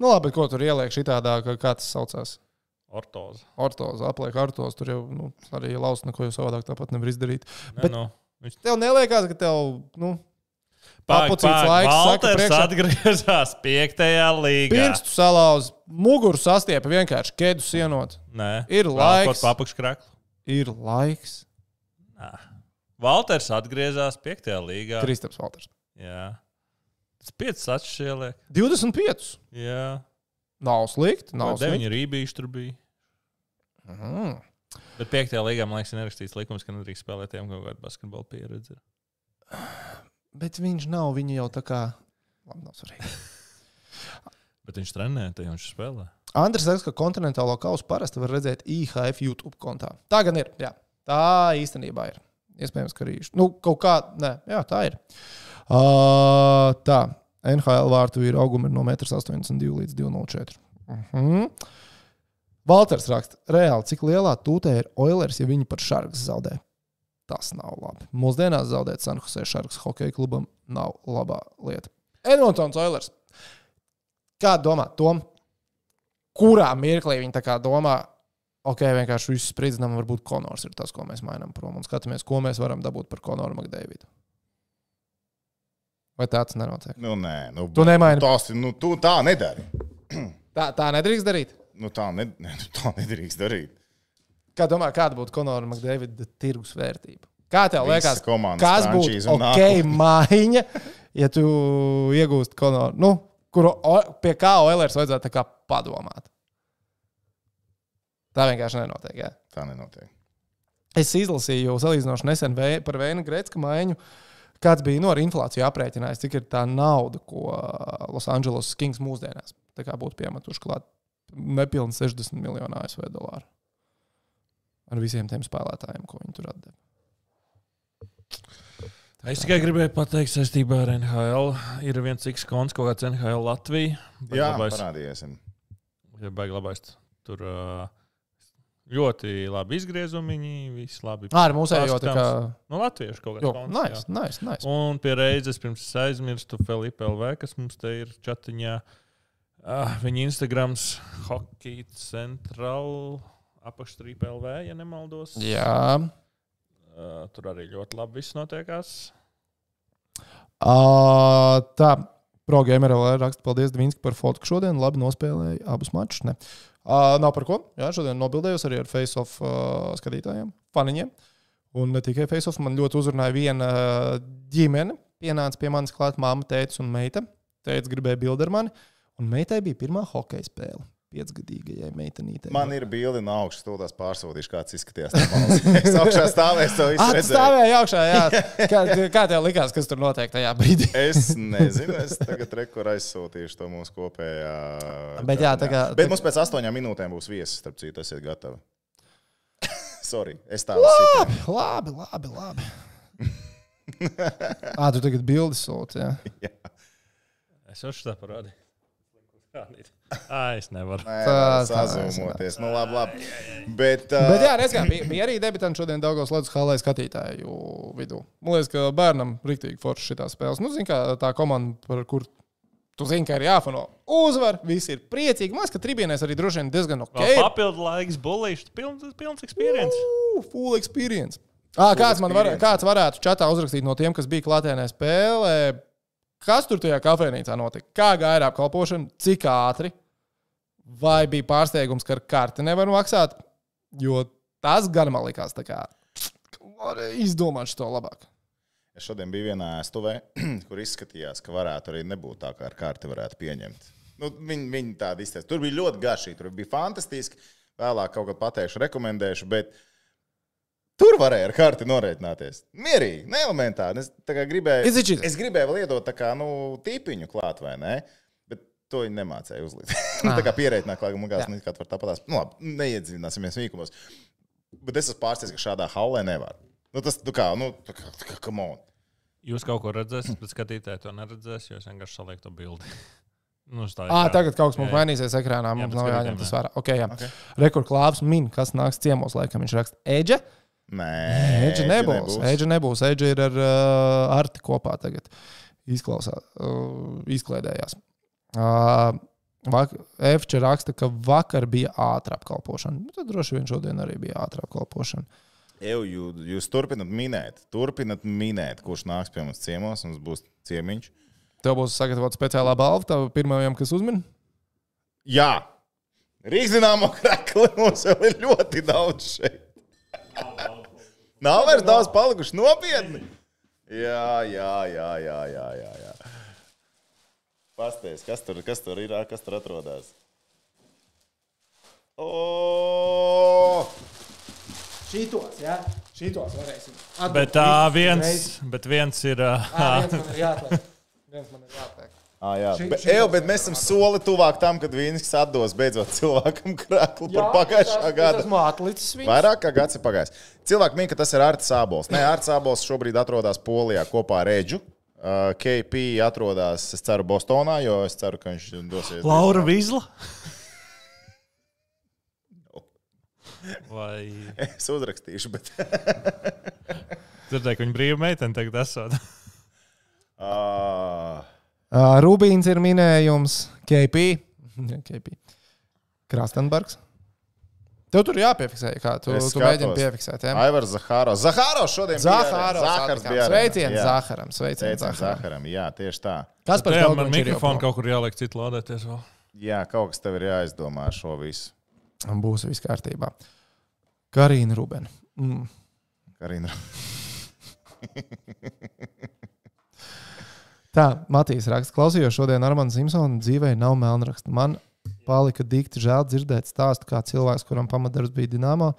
Nu, labi, ko tur ieliek šitādā, ka- kā tas saucās? Ortoza. Ortoza, apliek ortos. Tur jau nu, arī lausa neko jau savādāk tāpat nevar izdarīt. Ne, Bet- nu, viņš Tev neliekas, ka tev, nu, Papucīts laiks, Valters priekšā. atgriezās piektajā līgā. pirkstu salauz, muguru sastiepa vienkārši ķēdu sienot. Nē, Ir laiks. Ir laiks. Valters atgriezās piektajā līgā. Kristaps Valters. Jā. Tas piecas atšķirīgi ieliek. 25. Jā. Nav slikti. Nav slikti. deviņi rībīši tur bija. Mm. Bet piektajā līgā, man liekas, ir nerakstīts likums, ka nedrīkst spēlēt tiem kaut kādu basketbalu pieredzi. Bet viņš nav, viņa jau tā kā. Labi, nav svarīgi. Bet viņš trenē, tad viņš spēlē. Andris saka, ka kontinentālo kausu parasti var redzēt IHF YouTube kontā. Tā gan ir. Jā. Tā īstenībā ir. Iespējams, ka arī. Nu, kaut kā. Nē, jā, tā ir. Uh, tā. NHL vārtu ir auguma no 1,82 m līdz 2,04 m. Uh -huh. Valters raksta, reāli, cik lielā tūtē ir Oilers, ja viņi par šarks zaudē. Tas nav labi. Mūsdienās zaudēt Sanhusē šarks hokeja klubam nav labā lieta. Edmontons Oilers. Kā domā, Tom? Kurā mirklī viņi tā kā domā, ok, vienkārši viss spridzinām, varbūt Konors ir tas, ko mēs mainām prom un skatāmies, ko mēs varam dabūt par Konoru Makdēvidu. Vai tāds nenotiek? Nu, nē, nu, Tu nemaini. Tas, nu, tu tā nedari. Tā, tā nedrīkst darīt. Nu, tā, ne, ne, tā nedrīkst darīt. Kā domā, kāda būtu Konora Makdēvida tirgus vērtība? Kā tev Visas liekas, kas būtu ok maiņa, ja tu iegūsti Konoru? Nu, kuru, pie kā Oilers vajadzētu padomāt? Tā vienkārši nenotiek. Jā. Tā nenotiek. Es izlasīju salīdzinoši nesen par Vēnu Grēcka maiņu. Kāds bija no ar inflāciju aprēķinājis, cik ir tā nauda, ko Losandželosas Kings mūsdienās tā kā būtu piemetuši klāt nepilni 60 miljonu ASV dolāru. Ar visiem tiem spēlētājiem, ko viņi tur atdeva. Es tikai gribēju pateikt, saistībā ar NHL ir viens X konts, kaut kāds NHL Latvija. Baigi Jā, parādījies. Ja baigi labais. Tur uh, ļoti labi izgriezumi, viss labi. Ar mūsējo tā kā. No latviešu kaut konts, nice, nice, nice. Un pie reizes pirms es aizmirstu Filipa LV, kas mums te ir čatiņā. Uh, viņa Instagrams Hockey Central apakšstrīpa LV, ja nemaldos. Jā. Uh, tur arī ļoti labi viss notiekās. Uh, tā, ProGamer vēl raksta, paldies Dvīnski par fotku šodien. Labi nospēlēja abus mačus. Ne. Uh, nav par ko. Jā, šodien nobildējos arī ar face-off uh, skatītājiem, faniņiem. Un ne tikai face-off, man ļoti uzrunāja viena ģimene. Pienāca pie manis klāt māma, tēvs un meita. Tēvs gribēja bildi ar mani. Un meitai bija pirmā hokeja spēle. Piecgadīgajai meitenītei. Man ir bildi no augšas, to tās pārsūtīšu, kāds izskatījās. Es augšā stāvēju, to visu redzēju. Atstāvēja augšā, jā. Kā, kā tev likās, kas tur notiek tajā brīdī? Es nezinu, es tagad rekur aizsūtīšu to mūsu kopējā. Bet jā, tā kā- Bet mums pēc astoņām minūtēm būs viesis, starp citu, esiet gatavi. Sorry, es tādu situ. Labi, labi, labi. Ā, tu tagad bildi sūti. Jā. Es jau šitā parādīju. Ai, es nevaru. Nē, Sazūmoties. Nu, labi, labi. Bet, Bet uh, jā, redz, kā, bija, bija arī debitanti šodien Daugos Latvijas halē skatītāju vidū. Man liekas, ka bērnam rīktīgi forši šitā spēles. Nu, zin, kā tā komanda, par kur tu zini, ka ir jāfano uzvar, visi ir priecīgi. Man liekas, ka tribīnēs arī droši vien diezgan ok. Vēl papildu laiks, bulīšs, pilns, pilns experience. Ū, Full experience. À, kāds man var, experience. kāds varētu čatā uzrakstīt no tiem, kas bija klātienē spēlē? Kas tur tajā kafejnīcā notika? Kā gāja ar apkalpošanu? Cik ātri? Vai bija pārsteigums, ka ar karti nevar maksāt? Jo tas gan man likās, tā kā varēja izdomāt to labāk. es šodien biju vienā ēstuvē, kur izskatījās, ka varētu arī nebūt tā, kā ar kārti varētu pieņemt. Nu, viņi, viņi tādi izteica. Tur bija ļoti garšīgi, tur bija fantastiski. Vēlāk kaut ko pateikšu, rekomendēšu. Bet tur varēja ar karti norēķināties. Mierīgi, neelementāri. Es kā gribēju, cheating? es gribēju vēl iedot tā kā nu, tīpiņu klāt, vai ne? Bet to viņi nemācīja uzlikt. Nu, tā kā pierēķināt, kā gājās, Jā. nekad var tāpatās. Nu, labi, neiedziļināsimies vīkumos. Bet es esmu pārsteigts, ka šādā hallē nevar. Nu, tas, nu kā, nu, tā kā, tā kā, come on. Jūs kaut ko redzēsiet, bet skatītāji to neredzēs, jo es vienkārši salieku to bildi. Nu, tā À, tā. tagad kaut kas mums Jā, jā. mainīsies ekrānā. Jā, Mums bet nav jāņem tas jā. vērā. Okay, jā. Okay. Rekur klāps min, kas nāks ciemos, laikam viņš raksta. Eģe? Nē, Eģe nebūs. Eģe nebūs. Eģe ir ar uh, Arti kopā tagad. Izklausās, uh, izklaidējās. Uh, Efča raksta, ka vakar bija ātrā apkalpošana. Nu, tad droši vien šodien arī bija ātrā apkalpošana. Eju, jūs, jūs turpināt minēt, turpināt minēt, kurš nāks pie mums ciemos. Mums būs ciemiņš. Tev būs sagatavota speciālā balva tam pirmajam, kas uzmin. Jā, Rīgzināmo krakli mums vēl ir ļoti daudz šeit. Nav vairs daudz palikuši nopietni. Jā, jā, jā, jā, jā. jā, jā. Pasties, kas tur, kas tur ir, kas tur atrodas? O! Šitos, jā, šitos varēsim. atdot Bet, uh, viens, bet viens ir. Uh, Ā, viens man ir jāatliek. Viens man ir jāatliek. Ah, jā, Šī- bet, šī eju, bet mēs esam soli tuvāk tam, kad Vīnskis atdos beidzot cilvēkam krāklu par Jā, pagājušā es gada. esmu atlicis viņu. Vairāk kā gads ir pagājis. Cilvēki min, ka tas ir Arts Sābols. Nē, Arts Sābols šobrīd atrodas Polijā kopā ar Reģu. Uh, KP atrodas, es ceru, Bostonā, jo es ceru, ka viņš dosies. Laura Vizla. Vai Es uzrakstīšu, bet. dzirdēju, ka viņa brīva meitene tagad esot? Uh, Uh, Rubīns ir minējums, KP. KP. Krastenbergs. Tev tur jāpiefiksē, kā tu, Es tu mēģini skatos. piefiksēt. Ja? Aivars Zahāros. Zahāros šodien. Zahārs bija Jā. Zaharam. Sveiciens Zaharam. Zaharam. Jā, tieši tā. Kas par tevi? man mikrofonu kaut kur jāliek citu lādēties vēl. Jā, kaut kas tev ir jāizdomā šo visu. Būs viss kārtībā. Karina Rubena. Mm. Karina. Tā, Matīs raksta, klausījos šodien Armāna Simpsona dzīvē, nav melnraksta. Man palika dikti žēl dzirdēt stāstu, kā cilvēks, kuram pamatdarbs bija Dienāmo,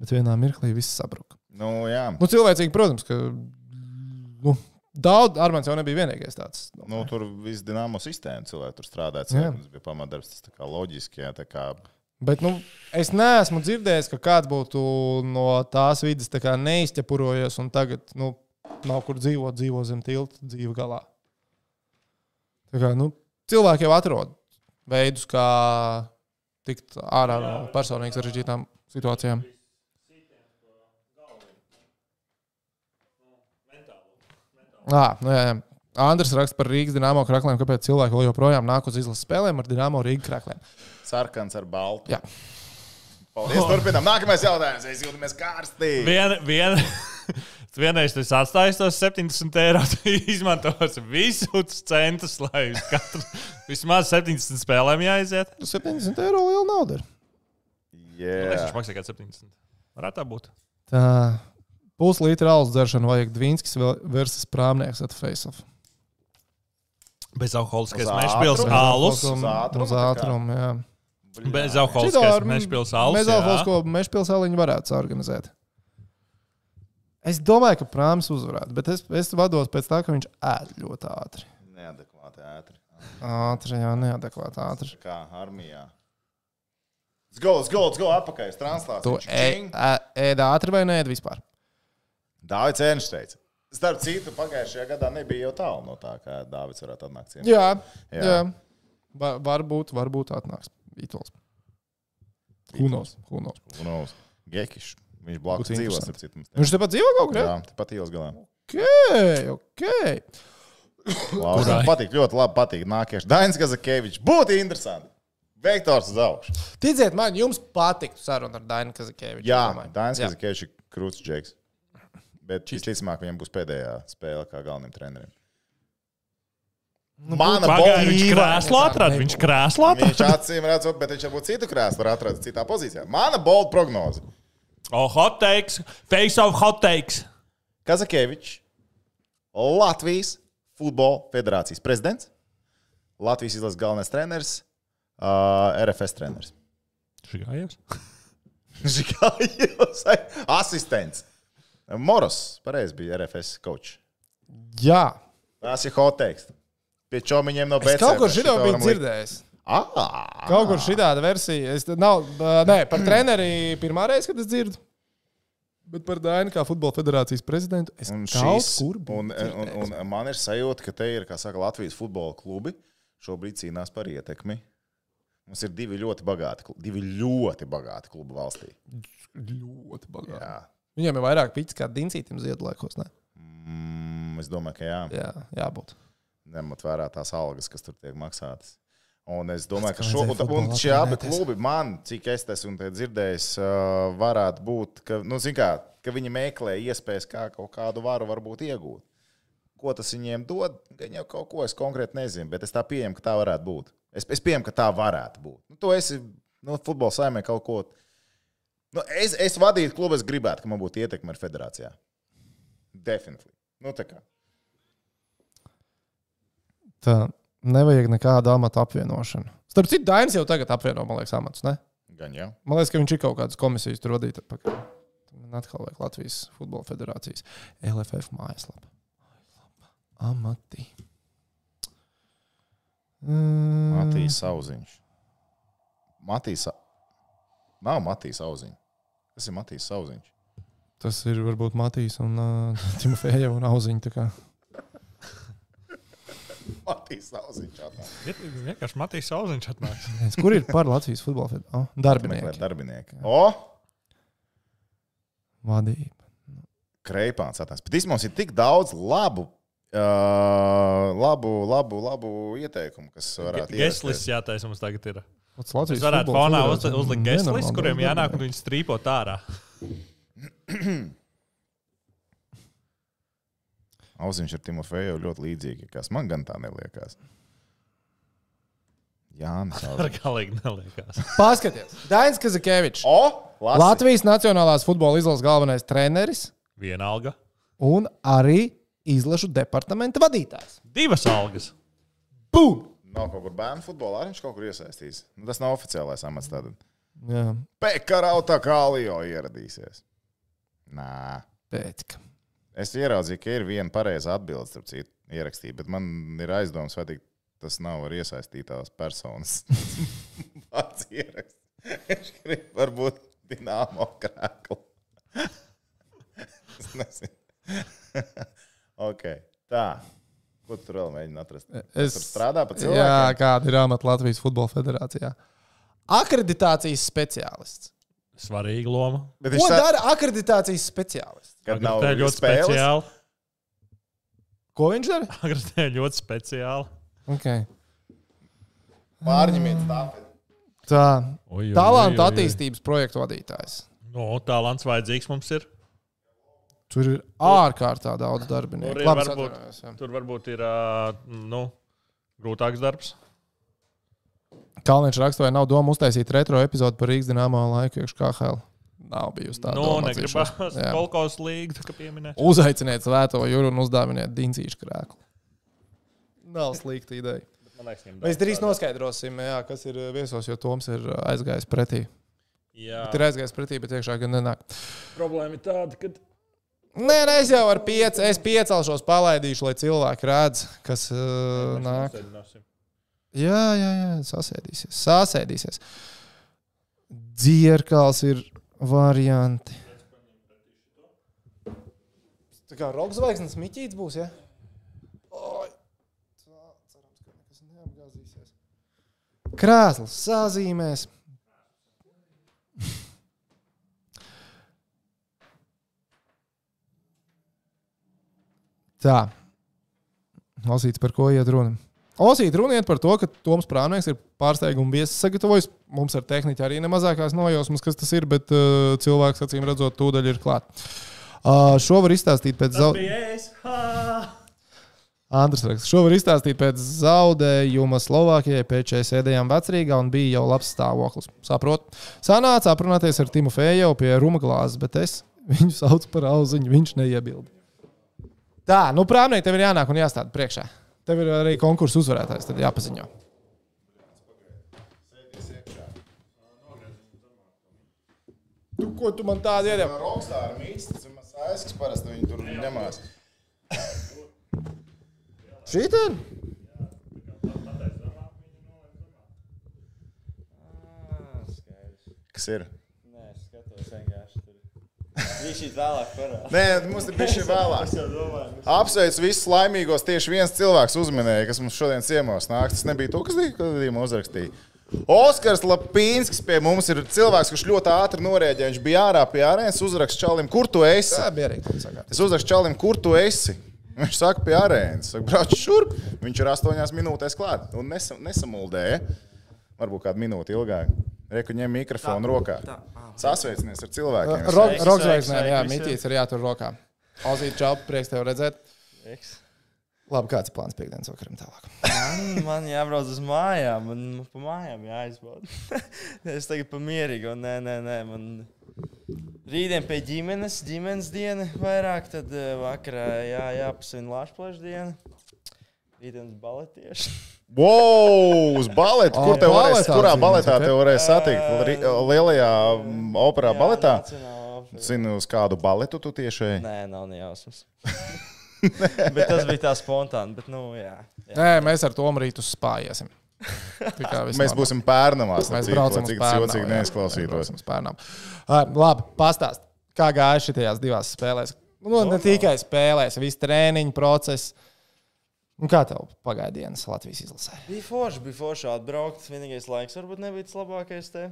bet vienā mirklī viss sabruka. Nu, jā. Nu, cilvēcīgi, protams, ka nu, daudz Armāns jau nebija vienīgais tāds. Nu, tur viss dīnāmo sistēma cilvēki tur strādāja. Tas bija pamatdarbs, tas tā kā loģiski. Jā, tā kā Bet nu, es neesmu dzirdējis, ka kāds būtu no tās vidas tā neizķepurojies un tagad nu, nav kur dzīvot, dzīvo zem tilta dzīve galā. Kā, nu, cilvēki jau atrod veidus, kā tikt ārā no personīgi sarežģītām situācijām. À, nu, jā, jā. Andris raksta par Rīgas dīnāmo krākliem, kāpēc cilvēki joprojām nāk uz izlases spēlēm ar dīnāmo Rīgas krākliem. sarkans ar baltu. Jā. Paldies, turpinām. Nākamais jautājums. Es jūtamies karstīgi. Vien, vien, vienreiz tas atstājis tos 70 eiro, izmantos visus centus, lai uz katru vismaz 70 spēlēm jāiziet. 70 eiro liela nauda. ir. Yeah. Jā, Viņš maksā kā 70. Varētu tā būt. Tā puslītra alus dzeršana vajag Dvīnskis versus prāmnieks at face-off. Bezalkoholiskais mešpils alus. Uz ātrumu Uz ātrumu, jā. Bezalkoholiskais mešpils alus. Mēs jā. alkoholisko mešpilsēliņu varētu organizēt. Es domāju, ka prāms uzvarētu, bet es, es vados pēc tā, ka viņš ēd ļoti ātri. Neadekvāti ātri. Ātri, jā, neadekvāti ātri. Kā armijā. Let's go, let's go, let's go atpakaļ. Tu Translācija. ē- ē- ēd ātri vai nē, vispār? Dāvids Ernsts teica. Starp citu, pagājušajā gadā nebija jau tālu no tā, kā Dāvids varētu atnākt. ciemos. Jā, Jā. jā. Va, varbūt, varbūt atnāks Vitols. Hunos, hunos. Gekišs. Viņš blakus Būtu dzīvo. Viņš tepat dzīvo kaut kur? Jā, tepat ielas galā. ok, ok. Labi, man patīk, ļoti labi patīk. Nākamais Dainis Kazakevičs. Būtu interesanti. Vektors uz augšu. Ticiet man, jums patiktu saruna ar Dainu Kazakēviču. Jā. Dainis Jā. Kazakevičs ir krūts džeks. Bet visticamāk, viņam būs pēdējā spēle kā galvenajam trenerim. Nu, Mana Pagaidā bolda viņš krēslā atrada. Viņš krēslā atrada. Viņš acīm redzot, bet viņš varbūt citu krēslu atrast citā pozīcijā. Mana bolda prognoze. O, hot takes, face of hot takes. Kazakevičs, Latvijas Futbola Federācijas prezidents, Latvijas izlases galvenais treneris, uh, RFS treneris. Šigājos. Žigājos, asistents. Moros, pareizi bija RFS coach. Jā. Tas ir hot takes. Pie čomiņiem no BC. kaut biju varam likt. dzirdējis. Ah, Kaut kur šī tāda versija. Es, nav, nē, par treneri pirmā reize, kad es dzirdu. Bet par Dainu kā futbola federācijas prezidentu es un, un, un, un man ir sajūta, ka te ir, saka, Latvijas futbola klubi šobrīd cīnās par ietekmi. Mums ir divi ļoti bagāti, divi ļoti bagāti klubi valstī. ļoti bagāti. Jā. Viņiem ir vairāk pīcis kā Dincītam ziedlaikos. Mm, es domāju, ka jā, Jā, jābūt. ņemot vērā tās algas, kas tur tiek maksātas. Un es domāju, ka šo, un, un šie abi klubi, man, cik es esmu dzirdējis, varētu būt, ka, nu, kā, ka viņi meklē iespējas, kā kaut kādu varu varbūt iegūt. Ko tas viņiem dod? Gan jau kaut ko es konkrēti nezinu, bet es tā pieņemu, ka tā varētu būt. Es, es pieņemu, ka tā varētu būt. Nu, tu esi nu, futbola saimē kaut ko. Nu, es, es vadītu klubu, es gribētu, ka man būtu ietekme ar federācijā. Definitīvi. Nu, tā kā. Tā nevajag nekādu amatu apvienošanu. Starp citu, Dainis jau tagad apvieno, man liekas, amatus. Ne? Gan jau. Man liekas, ka viņš ir kaut kādas komisijas tur vadīt. Man atkal vajag Latvijas Futbola Federācijas LFF mājaslapa. Amati. Mm, Matīs Sauziņš. Matīs. Nav Matīs Sauziņš. Kas ir Matīs Sauziņš? Tas ir varbūt Matīs un uh, Timofeja un Auziņa. Matīs Sauziņš. atnāk. Ir vienkārši Matīs Sauziņš atnāks. Es- Kur ir par Latvijas Futbola Federāciju? Oh, Meklē darbinieki. darbinieki. O! Vadība. Kreipāns atnāks. Bet īstenībā mums ir tik daudz labu, uh, labu, labu, labu ieteikumu, kas varētu Geslis jātaisa mums tagad ir. Jūs Latvijas varētu Futbola fonā uzlikt geslis, kuriem jānāk un viņi strīpot ārā. Auziņš ar Timofeju ļoti līdzīgi, kas man gan tā neliekās. Jā, Ar galīgi neliekās. Paskaties, Dainis! Lasi. Latvijas Nacionālās futbola izlases galvenais treneris Vienalga. un arī izlašu departamenta vadītājs. Divas algas. Bum! Nav kaut kur bērnu futbolā, arī viņš kaut kur iesaistīs. Nu, tas nav oficiālais amats. Tad Jā, Pekarauta Kalio ieradīsies. Nā. pēc tam. Es ieraudzīju, ka ir viena pareiza atbilde, starp citu, ierakstīta, bet man ir aizdoms, vai tas nav ar iesaistītās personas. Pats ieraksts. Viņš grib varbūt dināmo krēklu. es nezinu. ok, tā. Ko tu vēl mēģini atrast? Es Tur strādā pa Jā, cilvēkiem. kāda ir amata Latvijas Futbola Federācijā? Akreditācijas speciālists. Svarīga loma. Bet Ko viņš tā, dara akreditācijas speciālists? kad nav Tā ļoti spēles, speciāli. Ko viņš dara? Agrāk ļoti speciāli. Okay. Pārņemiet stāvēt. Tā. Oi, oi, Talantu oi, oi. attīstības projektu vadītājs. No, talants vajadzīgs mums ir. Tur ir ārkārtā daudz darbinieku. Tur, varbūt, tur varbūt ir nu, grūtāks darbs. Kalniņš raksta, vai nav doma uztaisīt retro epizodu par Rīgas dīnāmo laiku iekšā KHL. Nav bijusi tāda. Nu, doma negribas līgu, tā kā pieminēt. Uzaiciniet svēto jūru un uzdāviniet dincīšu krēklu. Nav slikta ideja. Mēs drīz noskaidrosim, jā, kas ir viesos, jo Toms ir aizgājis pretī. Jā, Bet ir aizgājis pretī, bet iekšā gan nenāk. problēma ir tāda, ka Nē, nē, es jau ar pieci, es piecelšos, palaidīšu, lai cilvēki redz, kas uh, nāk. Jā, jā, jā, sasēdīsies. Sasēdīsies. Dzirkals ir varianti. Tā kā rokas zvaigznes miķīts būs, ja? Oi. Tā, cerams, ka nekas neapgāzīsies. Krēsls sazīmēs. Tā. Lasīts, par ko iet runa. Osīt, runiet par to, ka Toms Prāvnieks ir pārsteiguma viesis sagatavojis. Mums ar tehniku arī nemazākās nojausmas, kas tas ir, bet uh, cilvēks acīm redzot, tūdaļ ir klāt. Uh, šo var izstāstīt pēc zaudējuma. Andrs raksta, šo var izstāstīt pēc zaudējuma Slovākijai. Pēc šīs sēdējām vecrīgā un bija jau labs stāvoklis. Saprotu. Sanāca aprunāties ar Timu Fejo pie ruma glāzes, bet es viņu saucu par auziņu, viņš neiebilda. Tā, nu prāvnieki tev ir jānāk un jāstāda priekšā. Tev ir arī konkursu uzvarētājs, tad jāpaziņo. Tu, ko tu man tādu iedod? Rokstāra mīts, tas ir mans aizsaks, parasti viņi tur ņemās. Šī tad? Kas ir? Nē, es skatos vienkārši tur. Viņš šī vēlāk parādās. Nē, mums ir bijis vēlāk. Apsveicu visus laimīgos. Tieši viens cilvēks uzminēja, kas mums šodien ciemos nāk. Tas nebija tu, kas gadījumā uzrakstīja. Oskars Lapīnskis pie mums ir cilvēks, kurš ļoti ātri norēģēja. Viņš bija ārā pie arēnas, uzrakst čalim, kur tu esi. Tā bija arī tā sakāt. Es uzrakstu čalim, kur tu esi. Viņš saka, pie arēnas. Saka, brauc šurp. Viņš ir astoņās minūtēs klāt un nesam, nesamuldēja. Varbūt kādu minūti ilgāk. Reku ņem mikrofonu rokā. Sasveicinies ar cilvēkiem. Rokzvaigznēm, jā, mitīts ir jātur rokā. Ozīt, čau, prieks tev redzēt. Eks. Labi, kāds ir plāns piekdienas vakaram tālāk? Man, man jābrauc uz mājām, man pa mājām jāizbauda. es tagad pamierīgi, un nē, nē, nē, man rītdien pie ģimenes, ģimenes diena vairāk, tad eh, vakarā jā, jāpasvin Lāšplaša diena. Rītdienas baletieši. Wow, uz baletu. Kur O, te varēs, baletā kurā baletā ok. te varēs satikt? Lielajā mm, operā Jā, baletā? Zini, uz kādu baletu tu tieši? Nē, nav ne jausmas. bet tas bija tā spontāni. Bet, nu, jā, jā. Nē, mēs ar to rītu spājiesim. Mēs būsim pērnamās. Mēs cik, braucam uz cik jocīgi jā. Mēs neizklausītos. uz. Uh, labi, pastāst, kā gāja šajās divās spēlēs. Nu, ne Normāli. tikai spēlēs, viss treniņu process. Un kā tev pagāja dienas Latvijas izlasē? Bija forši, bija forši atbraukt. Vienīgais laiks varbūt nebija tas labākais. Te.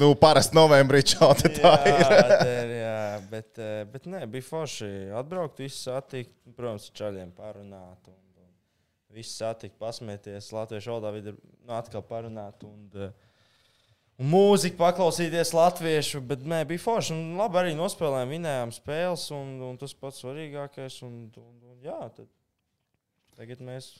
Nu, parasti novembrī čauta tā ir. Jā, tā ir, jā, bet, eh, bet nē, bija forši atbraukt, visus satikt, protams, ar čaļiem parunāt. Un, un visus satikt, pasmieties, latviešu valodā vidū nu, atkal parunāt. Un, eh, un mūziku paklausīties latviešu, bet nē, bija forši. Un labi arī nospēlējām, vinējām spēles, un, un tas pats svarīgākais. Un, un, un, jā, tad tagad mēs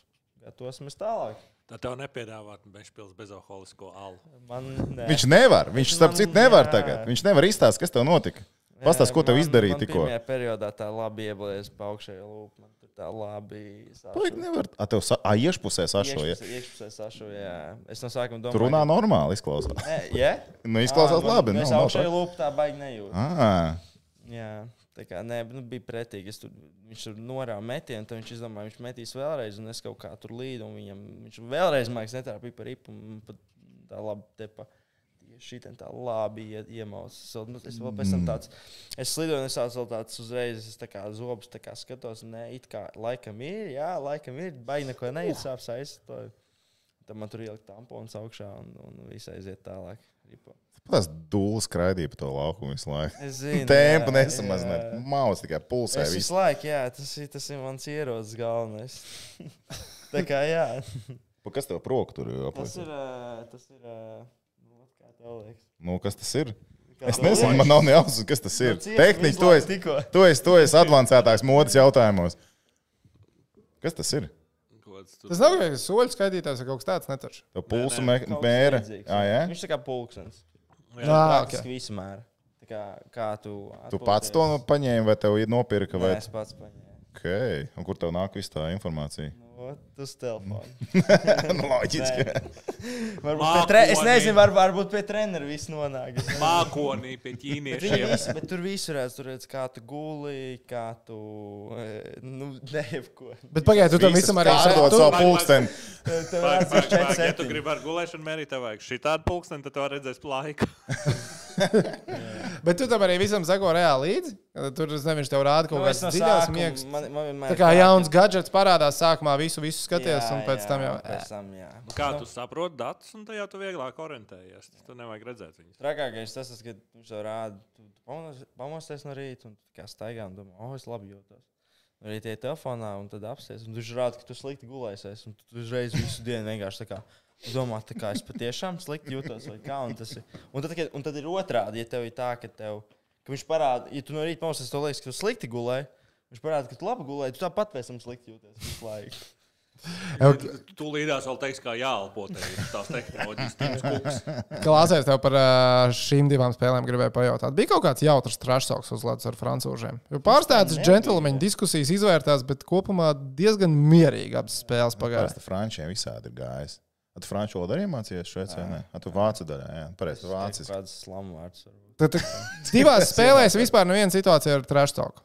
gatavosimies tālāk. Tā tev nepiedāvāt Bešpils bezalkoholisko alu. Man, nē. Viņš nevar. Viņš, starp citu, nevar jā. tagad. Viņš nevar izstāstīt, kas tev notika. Pastāst, ko tev izdarīja tikko. Pirmajā periodā tā labi ieblēs pa augšējo lūpu. Man tur tā labi Paik, nevar. A, tev sa... A, iešpusē sašo, ja? Iekšpusē- Iekšpusē sašu, jā. Es no sākuma domāju. Tu runā normāli, izklausās. Nē, jā? Nu, izklausās Ā, labi. Man, Nu, es augšējo tā. lūpu tā baigi nejūtu. Ā, Jā. Tā kā nē, nu, bija pretīgi. Tur, viņš tur norāva metienu, tad viņš izdomāja, viņš metīs vēlreiz, un es kaut kā tur līdu. Viņam, viņš vēlreiz mākslinieks netrāpīja par ripu. Tā labi tepa. Šī tā labi ie- iemaucas. Nu, es vēl pēc tam tāds, es slidoju, un es vēl tāds uzreiz, es tā kā zobus tā kā skatos, nē, it kā laikam ir, jā, laikam ir, baigi neko neiet sāpes aizstoju. Tad man tur ielikt tampons augšā un, un viss aiziet tālāk. Ripo. Tas dūlis skraidīja pa to laukumu visu laiku. Es zinu. Tempu nesamazināt. Maus tikai pulsē. Es visu laiku, jā, tas ir, tas ir mans ierocis galvenais. tā kā jā, Pa Kas tev proku tur tas apliek? ir, tas ir, nu, kā tev liekas. Nu, kas tas ir? Kā Es nezinu, liekas? man nav ne jausmas, kas tas ir. Nu, Tehniski, visu to laiku es, tikko. to es, to es advancētāks modes jautājumos. Kas tas ir? Tas nav kāds soļu skaitītājs vai kaut kas tāds mē- Kaut kas mēra. Ah? Viņš tā kā pulkstenis. Jā, ok. Praktiski visu mēru. Tā kā, kā tu. Tu pats to paņēmi, vai tev ir nopirka? Vai Vai... es pats paņēmu? Okay. Un kur tev nāk viss tā informācija? Nu, ot, uz telefona. nu, loģiski. Varbūt pie tre... Es nezinu, var, varbūt pie treneru viss nonāk. Mākonī pie ķīniešiem. visi, bet tur viss redz, tur redz, kā tu guli, kā tu. e, Nu, nejebko. Bet pagaidi, tu tam visam arī tu, savu pulksteni. Tev ir ja 4 tu gribi ar gulēšanu mērīt, tev vajag šī tāda pulksteni, tad tu redzēt laiku. bet tu tam arī visam sako reāli līdzi. Tur nezinu, viņš tev rāda kaut Nu, kādas no sākuma- miegas. man- man vienmēr Tā kā jauns gadgets parādās sākumā, visu, visu skaties, Jā, un pēc jā, tam jau. Pēc tam, jā. Kā Nu, tu saproti datus, un tajā tu vieglāk orientējies. Tu nevajag redzēt viņus. Trakākais tas, ka viņš tev rāda, tu tu pamos- pamosties no rīta un tu kā staigā un domā, oh, es labi jūtos. Arī tie telefonā, un tad apsēs. Un viņš rāda, ka tu slikti gulēsies. Un tu uzreiz visu dienu vienkārši tā kā domā, tā kā es patiešām slikti jūtos. vai kā, Un, tas ir, un, tad, un tad ir otrādi, ja tev ir tā, ka, tev, ka viņš parāda, ja tu no rīta pamosies, tev liekas, ka tu slikti gulēji. Viņš parāda, ka tu labi gulēji, tu tāpat pēc tam slikti jūties visu laiku. Tu līdās vēl teiks, kā jāelpo tās tehnoloģijas, tīms kuks. Klāsies tev par šīm divām spēlēm, gribēju pajautāt. Bija kaut kāds jautrs trašsauks uzlēts ar francūžiem. Jo Pārstāvis džentlmeņu diskusijas izvērtās, bet kopumā diezgan mierīgi abas spēles pagāja. Parasti frančiem visādi ir gājis. A tu franču valodu arī mācījies vai ne? A tu vācu daļā, jā. Pareizi, vācis. Kāds slamvārds. varbūt. Tad, divās spēlēs vispār neviena situācija ar trašsauku.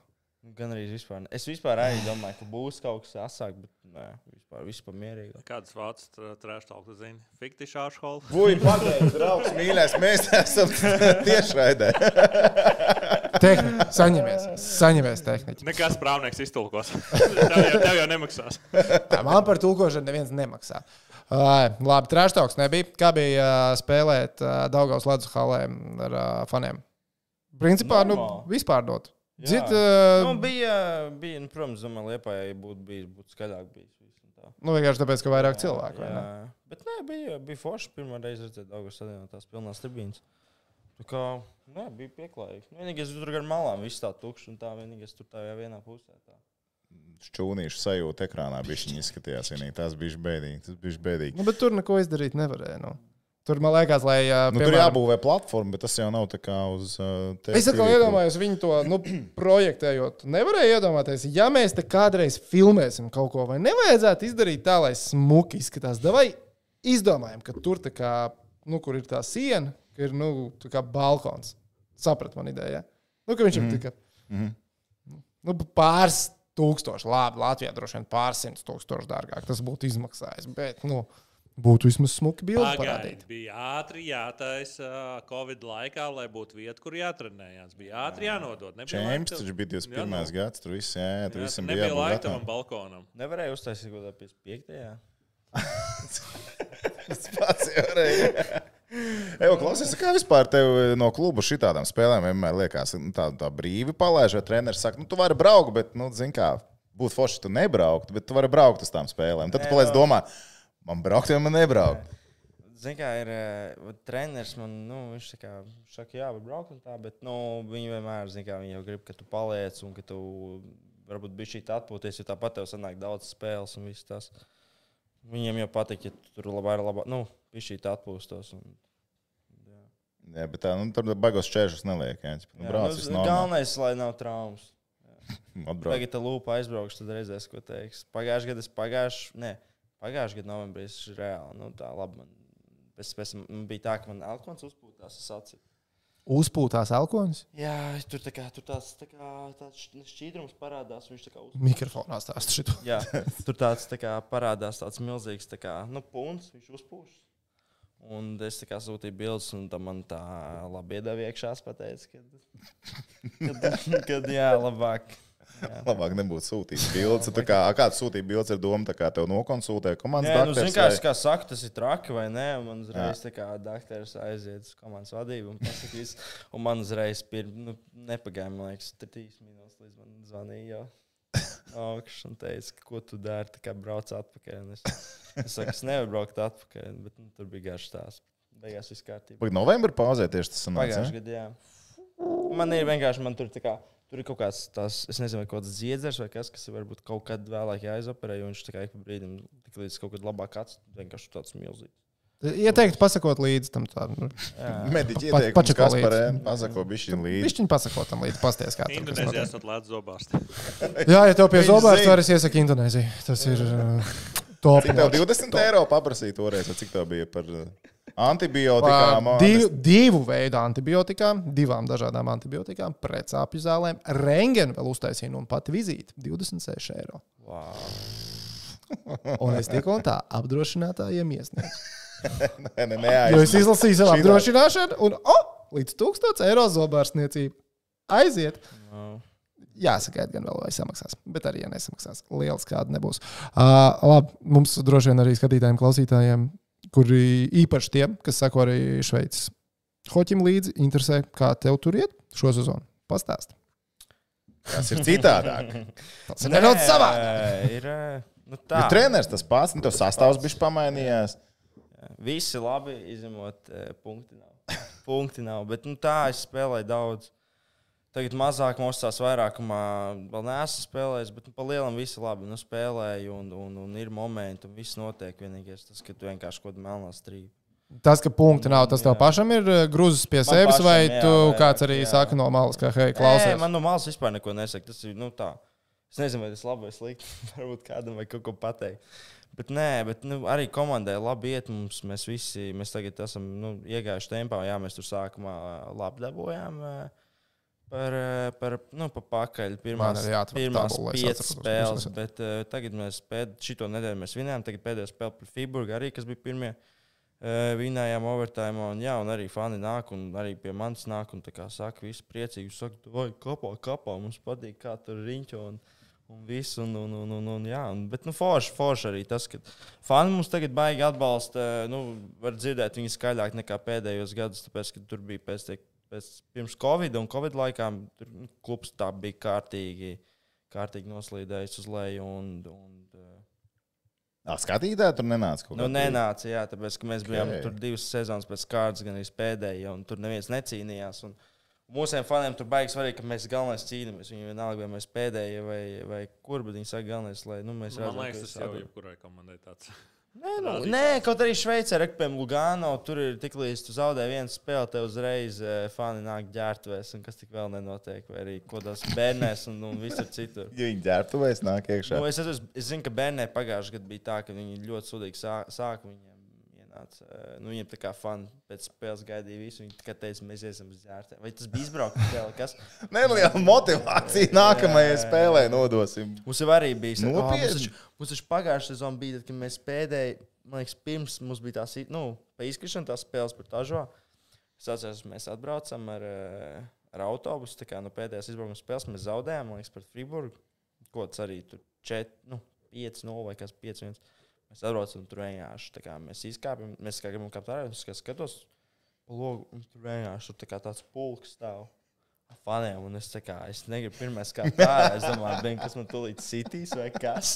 Gan arī vispār. ne. Es vispār arī domāju, ka būs kaut kas asāk, bet nē, vispār, vispār mierīgi. Kādas vācis trēštālu tu zini? Fikti šāšholu. Vuj, pagaidi, draugs, mīļais, mēs esam tiešraidē. Tehniski, saņemies, saņemies tehniski. Nekas prāvnieks iztulkos. tev, jau, tev jau nemaksās. Tā, Man par tulkošanu neviens nemaksā. Labi, trāšauks nebija. Kā bija spēlēt Daugaus Latvijas halē ar faniem? Principā, nu, Normāli. vispār dot. Jā. Dzird, uh, Nu, bija, bija nu, protams, domāju, Liepā, ja būtu bijis, būtu skaļāk bijis. viss un tā. nu, vienkārši tāpēc, ka vairāk cilvēku. vai ne? Jā, bet nē, bija, bija forši. Pirmā reize redzēt, Daugas stadionā tās pilnās tribīnas. Tā kā, nē, bija pieklājīgi. Nu, Vienīgais, tur gar malām viss tā tukšs un tā vienīgais tur tā vienā pusē. Tā. Šķūnīšu sajūta ekrānā bija izskatījās. Vienīgi. Tas bija bēdīgi. Tas bija bēdīgi. Nu, bet tur neko izdarīt nevarēja. Nu. Tur man liekas, lai. Uh, Nu, tur jābūvē platforma, bet tas jau nav tā kā uz. Uh, Es atkal iedomājos viņu to nu, projektējot. Nevarēju iedomāties, ja mēs te kādreiz filmēsim kaut ko, vai nevajadzētu izdarīt tā, lai smuki izskatās. Vai izdomājam, ka tur, tā kā, nu, kur ir tā siena, ka ir nu, tā kā balkons. Saprat man ideja. Nu, ka viņš ir tikai Mhm. nu, pāris tūkstoši. Labi, Latvijā droši vien pārsimts tūkstoši dārgāk tas būtu izmaksājis. Bet, nu, būtu vismaz smuki bildi parādīt. Bija ātri jātaisa Covid laikā, lai būtu vieta, kur jātrenējās. Bija ātri jānodod. Laika- taču bija 21. Jā, nu. gads, tur viss, jā, tur visam bija nebija laika jābūt tam balkonam. Nevarēja uztaisīt kaut kādā 55. Tas pats jau varēja. Klausies, kā vispār tev no kluba šitādām spēlēm vienmēr liekas, nu, tā, tā brīvi palaiž, vai treneris saka, nu, tu vari braukt, bet, nu, zini kā, būtu forši, tu nebrauktu, bet tu vari braukt uz tām spēlēm. Tad tu Nē, paliec no. domā, man braukt, vai man nebraukt. Ziniet, kā ir uh, treneris, man, nu, viņš tā kā saka, jā, var braukt un tā, bet, nu, viņi vienmēr, zina, kā viņi jau grib, ka tu paliec un ka tu varbūt bija šī atpūties, jo tāpat tev sanāk daudz spēles un viss tas. Viņiem jau patīk, ja tu tur labāk, labāk, nu, bija šī atpūstos. Un, jā. Bet tā, nu, tur baigos čēršus neliek. Jā, nu, Jā, brauc, nu, galvenais, lai nav traumas. Tagad tā lūpa aizbraukšu, tad redzēs, ko teiks. Pagājušajā gadā es pagājušajā, ne, pagājušajā gadā novembrī es reāli, nu, tā labi. Man, pēc, pēc, man bija tā, ka man elkons uzpūtās, es atceros. Uzpūtās elkonis. Jā, tur, tā kā, tur tāds, tā kā, tāds šķ- šķīdrums parādās. Viņš tā kā uz... Mikrofonā stāsta šito. Jā, tur tāds tā kā, parādās tāds milzīgs tā kā, nu, punkts, viņš uzpūš. Un es tā kā sūtīju bildes, un tam man tā labi iedeva iekšā. Es pateicu, ka, kad, kad jā, labāk. Jā. Labāk nebūtu sūtīt bildes. Tā kā, kāds sūtīja bildes ar domu, tā kā tev nokonsultē komandas Nē, nu, zini, kā, dakteris. kā saku, tas ir traki vai nē. Man uzreiz tā kā dakteris aiziet uz komandas vadību un pasakīs, un man uzreiz pir, nu, nepagāja, man liekas, trīs minūtes līdz man zvanīja jau. Augšs un teica, ko tu dari, tā kā brauc atpakaļ. Es, es saku, es nevaru braukt atpakaļ, bet nu, tur bija garš stāsts. Beigās viss kārtībā. Pag novembrī pauzē tieši tas sanāca. Pagājušajā gadā, jā. Man ir vienkārši, man tur tā kā. Tur ir kaut kāds tāds, es nezinu, kaut kāds dziedzers vai kas, kas varbūt kaut kad vēlāk jāizoperē, jo viņš tā kā ik pa brīdim, tik līdz kaut kad labāk acis, vienkārši tāds milzīgs. Ieteiktu pasakot līdzi tam tādam. Jā. Mediķi Pa- ieteikums, pačako kas par ēnu pasako bišķiņ līdzi. Višķiņ pasakot tam līdzi, pasties kā Indonēzijā esat lēts zobārsti. Jā, ja tev pie zobārsta var, es iesaku Indonēziju. Tas ir uh, top. Cik tev 20 eiro paprasīja toreiz, vai cik tev bija par uh, antibiotikām? Ā, Divu, divu veidu antibiotikām, divām dažādām antibiotikām, pret sāpju zālēm. Rengenu vēl uztaisīja un pati vizīte - 26 eiro. Wow. Un es tikko tā apdrošinātājiem iesniedzu. Nē, nē, nē, Jo es izlasīju savu apdrošināšanu, un oh, līdz 1000 eiro zobārstniecība aiziet. Wow. Jāsagaida, gan vēl vai samaksās. Bet arī, ja nesamaksās, liels kāda nebūs. Uh, labi, mums droši vien arī skatītājiem, klausītājiem, kuri īpaši tiem, kas sako arī Šveices hoķim līdzi, interesē, kā tev tur iet šo sezonu. Pastāst. Tas ir citādāk. Tas ir nedaudz savādāk. Ir, nu, tā. Jo treneris tas pats, nu, tas sastāvs bija pamainījies. Visi labi, izņemot uh, punkti. Nav. Punkti nav. Bet nu, tā es spēlēju daudz. Tagad mazāk mums tās vairākumā vēl neesmu spēlējis, bet nu, pa lielam visi labi nu, spēlēju un, un, un ir momenti, un viss notiek. Vienīgais tas, ka tu vienkārši kaut kādā melnā strīdā. Tas, ka punkti nav, tas tev Jā. pašam ir uh, grūzis pie sevis, pašam, vai jā, tu vairāk, kāds arī jā. saka no malas, ka, hei, Nē, klausies. man no malas vispār neko nesaka. Tas ir nu, tā. Es nezinu, vai tas ir labi vai slikti. Varbūt kādam vai kaut ko pateikt. Bet nē, bet nu, arī komandai labi iet. Mums, mēs visi mēs tagad esam nu, iegājuši tempā. Jā, mēs tur sākumā labi dabūjām. Par, par, nu, pa pakaļ. Pirmās, pirmās piecas spēles. Bet uh, tagad mēs pēd, šito nedēļu mēs vinējām. Tagad pēdējā spēle pret Fiburgu arī, kas bija pirmie. Uh, vinējām overtime, un, jā, un arī fani nāk, un arī pie manis nāk, un tā kā saka, visi priecīgi, saka, vai kapā, kapā, mums patīk, kā tur riņķo, un, un viss, un, un, un, un, un jā, un, bet, nu, forši, forši arī tas, ka fani mums tagad baigi atbalsta, nu, var dzirdēt viņi skaļāk nekā pēdējos gados, tāpēc, ka tur bija pēc, tiek, pēc pirms Covid un Covid laikā, tur nu, klubs tā bija kārtīgi, kārtīgi noslīdējis uz leju, un, un uh, Ā, Skatītāji tur nenāca Nu, nenāca, jā, tāpēc, ka mēs bijām Ok. okay. tur divas sezonas pēc kārtas, gan arī pēdējā, un tur neviens necīnījās. Un mūsiem faniem tur baigs svarīgi, ka mēs galvenais cīnāmies. Viņi vienalga, vai mēs pēdējie vai, vai kur, bet viņi saka, galvenais, lai nu, mēs Man redzam, liekas, ka tas jau atver. jebkurai komandai tāds. Nē, nu, rādītājs. nē, kaut arī Šveicē, Rekpēm, Lugano, tur ir tik līdz tu zaudē vienu spēli, te uzreiz eh, fani nāk ģērbtuvēs, un kas tik vēl nenotiek, vai arī kodās bērnēs un, un visur citur. Ja viņi ģērbtuvēs nāk iekšā. Nu, es, es, es zinu, ka bērnē pagājušajā gadā bija tā, ka viņi ļoti sūdīgi sā- sāka viņiem ienāca. Nu, viņiem tā kā fani pēc spēles gaidīja visu. Viņi tikai teica, mēs iesim uz zārtē. Vai tas bija izbraukums spēle? Kas? Neliela motivācija nākamajai spēlē nodosim. Mums jau arī bija tā, Nopietni? mums taču, pagājušā sezonā bija, kad mēs pēdēji, man liekas, pirms mums bija tās, nu, pa izkrišanu tās spēles par tāžo. Es atceros, mēs atbraucam ar, ar autobusu, tā kā no pēdējās izbraukuma spēles mēs zaudējām, man liekas, pret Friburgu. Ko tas arī tur 4, nu, 5, 0 vai kas 5, 1. Mēs atbraucam tur vienkārši, tā kā mēs izkāpjam, mēs kā gribam kāpt ārā, es kā skatos pa logu, un tur vienkārši tur tā kā tāds pulks stāv. Faniem, un es, tā kā, es negribu pirmais kā tā, es domāju, ben, kas man tulīt sitīs vai kas.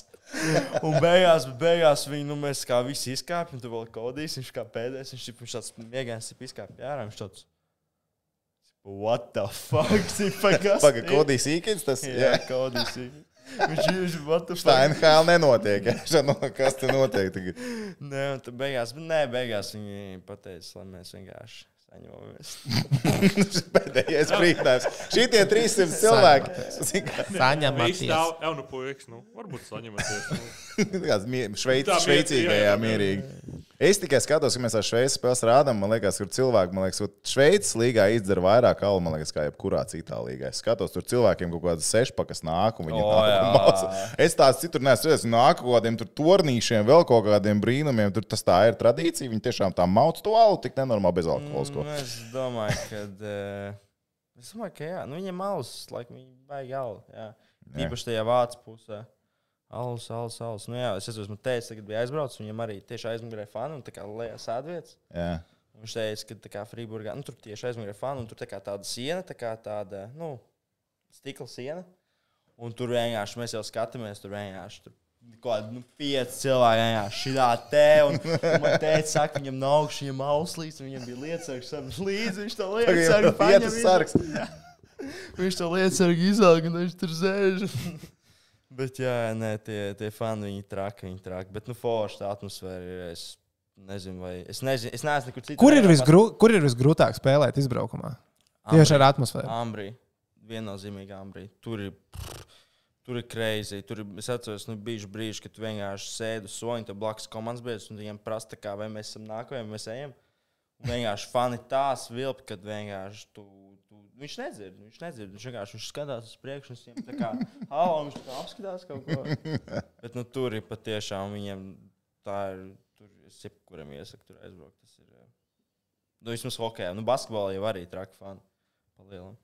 Un beigās, beigās viņi, nu, mēs kā visi izkāpjam, tur vēl kodīs, viņš kā pēdējais, viņš, viņš tāds miegains izkāpj ārā, viņš tāds, what the fuck, zipa, kas? Pagaid, kodīs īkins, tas Jā, jā. kodīs. Viņš ir, the Tā? NHL nenotiek. jā. Nu, Kas te notiek tagad? Nē, un tad beigās, nē, beigās viņi pateica, lai mēs vienkārši saņemamies. Pēdējais brīdinājums. Šitie 300 cilvēki. Saņematies. jau nu, puikas, nu, varbūt saņematies. Nu. Šveicīgajā jā, jā, jā. Es tikai skatos, ka mēs ar Šveices spēles rādām. Man liekas, tur cilvēki, man liekas, Šveices līgā izdara vairāk kalu, man liekas, kā jebkurā citā līgā. Es skatos, tur cilvēkiem kaut kādas sešpakas nāk, un viņi O, nāk un. Es tāds citur neesmu redzējis. Nāk kaut kādiem tur tornīšiem, vēl kaut kādiem brīnumiem. Tur tas tā ir tradīcija. Viņi tiešām tā mauc to alu tik nenormāli bezalkoholisko. Nu, es domāju, ka. Uh, es domāju, ka jā, nu, viņiem malas, laikam, viņi baigi alu. Īpaši tajā vācu pusē. Alus, alus, alus. Nu, jā, es man teica, tagad bija aizbraucis, viņam arī tieši aizmugurē fani un tā kā lejā sēdvietas. Jā. Viņš teica, ka tā kā Frīburgā, nu, tur tieši aizmugurē fani un tur tā kā tāda siena, tā kā tāda, nu, stikla siena. Un tur vienkārši mēs jau skatāmies, tur vienkārši. Tur kādi nu, pieci cilvēki vienkārši šitā te. Un, un man teica, saka, viņam nav augsts, viņam auslīs, un viņam bija lietas sargs līdzi. Viņš to lietas sargu Vietas paņem. Viņš to lietas sargu izauga, un viņš tur sēž. Bet, jā, nē, tie, tie fani, viņi traki, viņi traki. Bet, nu, forši tā atmosfēra ir. Es nezinu, vai. Es nezinu, es neesmu nekur citur. Kur ir, visgrū, kur ir visgrūtāk spēlēt izbraukumā? Tieši ar atmosfēru. Ambrī. Viennozīmīgi Ambrī. Tur ir. Tur ir krāsa. Tur ir, es atceros, nu, bija brīži, kad vienkārši sēdi uz soņa, tur blakus komandas biedrs, un viņiem prasa, kā, vai mēs esam nākamie, vai mēs ejam. Un vienkārši fani tās vilpi, kad vienkārši tu. Viņš nedzird, viņš nedzird. Viņš vienkārši viņš skatās uz priekšu, viņam tā kā halo, viņš tā apskatās kaut ko. Bet nu, tur ir patiešām viņiem tā ir. Tur es jebkuram iesaku tur aizbraukt. Tas ir. eh, Nu, vismaz hokeja. Nu, basketbolā jau arī traki fani. Palielam.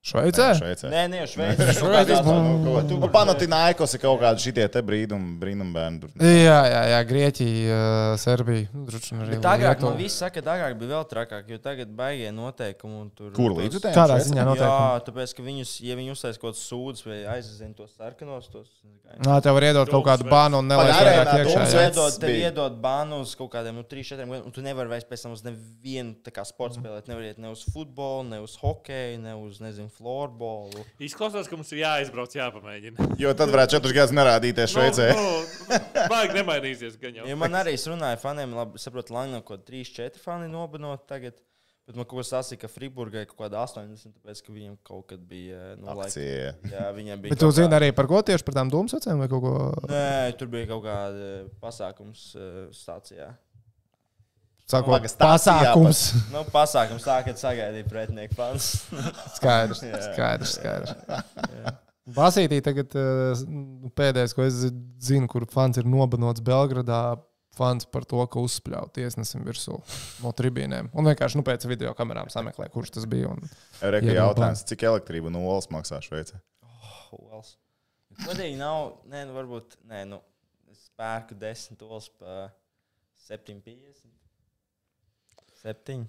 Šveicē? Šveicē. Nē, nē, Šveicē. Šveicē. Nu, Panathinaikos ir kaut kādi šitie te brīnumi, brīnumbērni. Jā, jā, jā Grieķija, Serbija. Nu, agrāk Lietuva. man viss saka, ka agrāk bija vēl trakāk, jo tagad baigie noteikumi. un Tur, Kur tos- līdzutēji? Kādā ziņā noteikumi? Jā, tāpēc, ka viņus, ja viņi uztais kaut kādas sūdzes vai aizsadzina tos sarkanos, tos Nā, tev var iedot kaut kādu bānu un nelaist vairāk iekšā. Iedod, tev iedod bānu uz kaut kādiem nu, 3, 4 gadiem, un tu nevari vairs pēc tam uz nevienu tā kā sporta spēlēt. Nevar iet ne uz futbolu, ne uz hokeju, ne uz, nezinu, florbolu. Izklausās, ka mums ir jāizbrauc, jāpamēģina. Jo tad varētu četrus gadus nerādīties Šveicē. Nu, nu, Baigi nemainīsies, gan jau. Ja man arī es runāju faniem, labi, saprotu, Langam kaut kādi 3, 4 fani nobanot tagad. Bet man kaut kas sasīja, ka Friburgai kaut kāda 80, tāpēc, ka viņiem kaut kad bija, nu, laika. Akcija. Jā, viņiem bija. Bet tu zini kā- arī par ko tieši par tām dūmsacēm vai kaut ko? Nē, tur bija kaut kāda pasākums uh, stācijā. Sākot, stācijā pasākums. Nu, pasākums tā, kad sagaidīja pretinieku fans. Skaidrs, Jā. skaidrs, skaidrs. Basītī tagad nu, pēdējais, ko es zinu, kur fans ir nobanots Belgradā. Fans par to, ka uzspļāva tiesnesim virsū no tribīnēm. Un vienkārši nu, pēc video kamerām sameklē, kurš tas bija. Un... Iedod jautājums, cik elektrība no olas maksā Šveicē? Olas. Godīgi nav, nē, nu, varbūt, nē, nu, es pērku 10 olas pa 7,50. 7.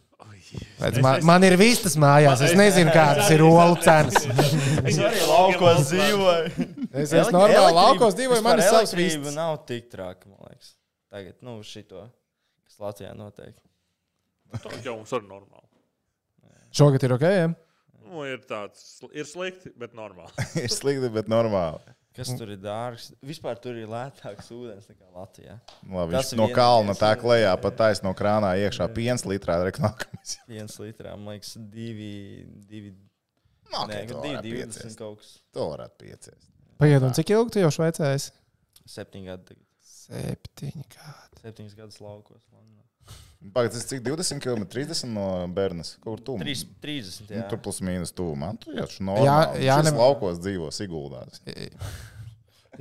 Redz, man, man ir vistas mājās. Es nezinu, kādas ir olu cenas. Es arī laukos dzīvoju. Es esmu normāli laukos dzīvoju, man ir savs vistas. nav tik traki, man liekas. Tagad, nu, šito, kas Latvijā notiek. Tā jau mums ir normāli. Šogad ir ok. Ja? Nu, ir tāds, ir slikti, bet normāli. ir slikti, bet normāli. Kas tur ir dārgs? Vispār tur ir lētāks ūdens nekā Latvijā. Labi, Tas ir no kalna tā klējā, pat taisa no krānā iekšā piens litrā. Reknākums. Viens litrā, man liekas, divi, divi, Nā, nē, to divi, divdesmit kaut kas. To varētu pieciest. Pagaidiet, un cik ilgi tu jau Šveicē esi? Septiņi gadi tagad. Septiņi gadi. Septiņas gadus laukos. Londonā. Pagaid, tas cik 20 km, 30 no Bernas. Kur tu? 3, 30. Nu, tur plus mīnus tuvu. Man tur jau Jā, normāli. jā, Jā, ne- laukos dzīvo Siguldās.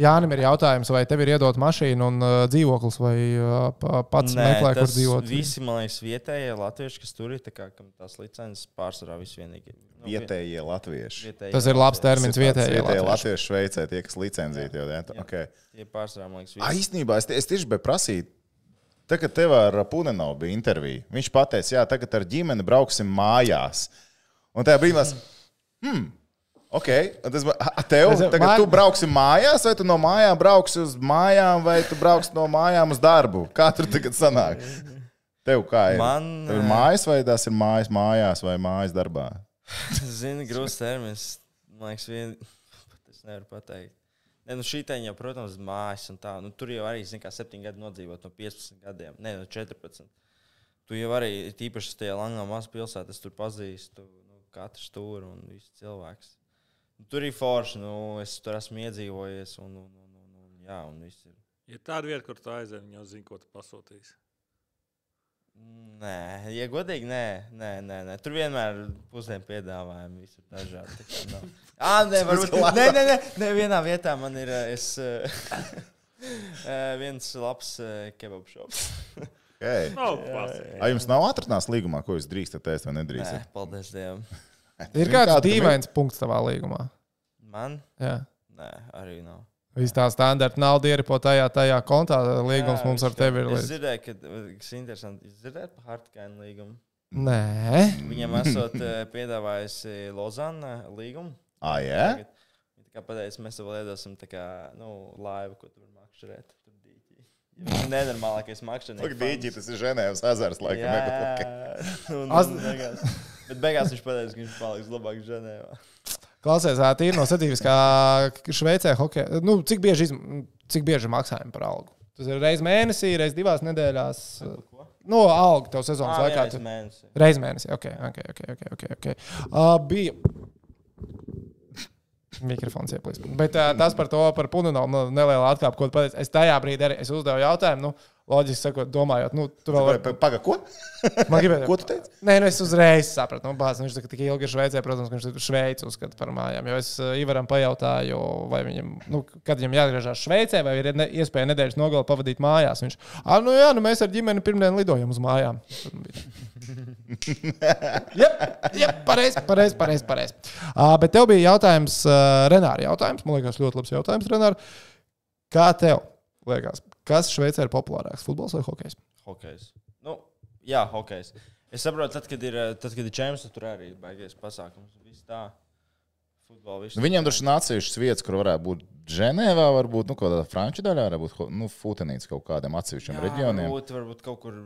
Jānim ir jautājums, vai tev ir iedot mašīnu un uh, dzīvoklis, vai uh, pa- pats Nē, meklē, kur tas dzīvot? Visi, man liekas, vietējie latvieši, kas tur ir, tā kā, kam tās licences pārsvarā visvienīgi. Nu, vi- Vietējie latvieši. vietējie Tas ir labs termins vietējie. Vietējie latvieši. latvieši Šveicē, tie, kas licencēti jau. Jā. okay. Tie pārsvarā, man liekas, A, visi. īstenībā es, es tieši biju prasīt. Tagad tev ar Punenu bija intervija. Viņš teica, jā, tagad ar ģimeni brauksim mājās. Un tajā brīdī mēs. Hmm, ok, un tas bija tev. Tagad man- tu brauksi mājās, vai tu no mājām brauksi uz mājām, vai tu brauksi no mājām uz darbu? Kā tur tagad sanāk? Tev kā ir? Man, Tev ir eh, mājas, vai tas ir mājas mājās, vai mājas darbā? Zini, grūts termins. Man liekas, vien... es nevaru pateikt. Ne, nu šī teņa, jau, protams, mājas un tā. Nu, tur jau arī, zini, kā 7 gadi nodzīvot no 15 gadiem. Nē, no 14. Tu jau arī, tīpaši tajā langā mazā pilsētā, es tur pazīstu nu, katru stūri un visu cilvēku. Nu, tur ir forši, nu, es tur esmu iedzīvojies un, un, un, un, un, jā, un viss ir. Ja tāda vieta, kur tu aizēji, jau zina, ko tu pasūtīsi. Nē, ja godīgi, nē, nē, nē, nē. tur vienmēr ir pusdienu piedāvājumi. Visur dažādi. Ā, nē, varbūt. Nē, nē, nē, nē, vienā vietā man ir es, viens labs eh, kebab šops. Okay. Nav klasika. A, jums nav atrunāts līgumā, ko jūs drīkstat ēst vai Nē, nedrīkstat? paldies Dievam. Ir kāds dīvains punkts tavā līgumā. Man? Jā. Nē, arī nav. Viss tā standarta nauda ieripo tajā, tajā kontā. Līgums Jā, mums ar tevi ir Es dzirdēju, ka tas ir interesanti. Jūs dzirdējāt par Hartkainu līgumu? Nē, Viņam esot eh, piedāvājusi Lozana līgumu. Ah, jā? Tagad Viņa tā kā pateica, mēs tev iedosim tā kā, nu, laivu, ko makšķerēt. Tur. Ja Nenormālākais makšķernieks. Lūk, dīķi, tas ir Ženēvas ezers, laikam. Jā, ne? un, Az- un beigās, bet beigās viņš pateica, ka viņš paliks labāk Ženēvā. Klausies, tīri no sadzīves, kā Šveicē hokeja. Nu, cik, bieži izm... cik bieži maksājumi par algu? Tas ir reizes mēnesī, reizes divās nedēļās. No alga tev sezonas Ah, laikā. tu- mēnesī. Reizes mēnesī. Ok, ok, ok. okay, okay, okay. Uh, bija. Mikrofons ieplīst. Bet uh, tas par to, par Puninu, nu, nelielu atkāpu, ko tu pateici. Es tajā brīdī arī es uzdevu jautājumu. Nu, Loģiski sakot, domājot, nu, tu vēl vari. Pagaid, ko? Man gribēja, Ko tu teici? Nē, nu es uzreiz sapratu, nu, bāz, viņš saka, tik ilgi ir Šveicē, protams, ka viņš ir Šveici uzskata par mājām. Jo es uh, Ivaram pajautāju, vai viņam, nu, kad viņam jāatgriežas Šveicē, vai ir ne, iespēja nedēļas nogali pavadīt mājās. Viņš, ah, nu jā, nu mēs ar ģimeni pirmdien lidojam uz mājām. Jā, jā, pareizi, pareizi, pareizi. Pareiz. Uh, bet tev bija jautājums, uh, Renāri, jautājums. Man liekas, ļoti labs jautājums, Renāri. Kā tev liekas, kas Šveicē ir populārāks, futbols vai hokejs? Hokejs. Nu, jā, hokejs. Es saprotu, tad, kad ir, tad, kad ir čempions, tur arī ir baigies pasākums. Viss tā. Futbola, viss Nu, Viņiem tur ir atsevišķas vietas, kur varētu būt Ženēvā, varbūt nu, kādā franču daļā, varbūt nu, Futenīts kaut kādiem atsevišķiem Jā, reģioniem. Varbūt, varbūt kaut kur.